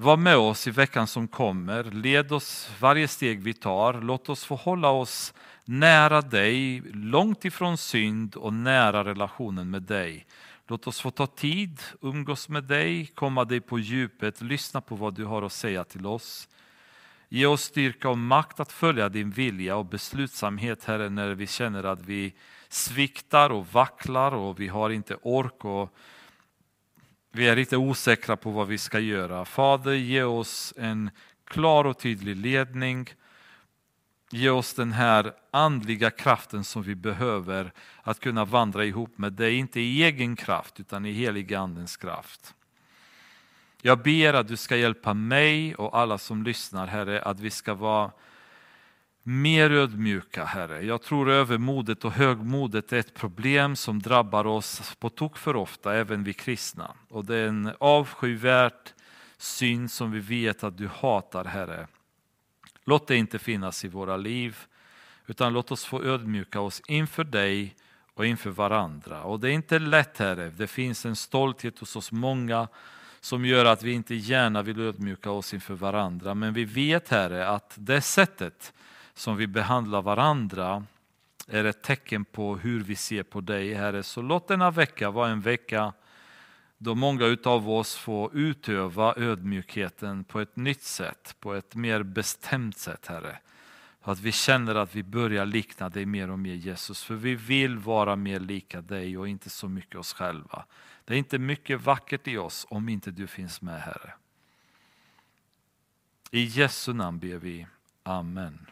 Var med oss i veckan som kommer. Led oss varje steg vi tar. Låt oss få hålla oss nära dig, långt ifrån synd och nära relationen med dig. Låt oss få ta tid, umgås med dig, komma dig på djupet, lyssna på vad du har att säga till oss. Ge oss styrka och makt att följa din vilja och beslutsamhet, Herre, när vi känner att vi sviktar och vacklar och vi har inte ork och vi är lite osäkra på vad vi ska göra. Fader, ge oss en klar och tydlig ledning. Ge oss den här andliga kraften som vi behöver att kunna vandra ihop med dig, inte i egen kraft utan i heliga andens kraft. Jag ber att du ska hjälpa mig och alla som lyssnar, Herre, att vi ska vara mer ödmjuka, Herre. Jag tror övermodet och högmodet är ett problem som drabbar oss på tok för ofta, även vi kristna. Och det är en avskyvärd syn som vi vet att du hatar, Herre. Låt det inte finnas i våra liv, utan låt oss få ödmjuka oss inför dig och inför varandra. Och det är inte lätt, Herre. Det finns en stolthet hos oss många som gör att vi inte gärna vill ödmjuka oss inför varandra. Men vi vet, Herre, att det sättet som vi behandlar varandra är ett tecken på hur vi ser på dig, Herre. Så låt denna vecka vara en vecka då många av oss får utöva ödmjukheten på ett nytt sätt, på ett mer bestämt sätt, Herre. Att vi känner att vi börjar likna dig mer och mer Jesus, för vi vill vara mer lika dig och inte så mycket oss själva. Det är inte mycket vackert i oss om inte du finns med, Herre. I Jesu namn ber vi. Amen.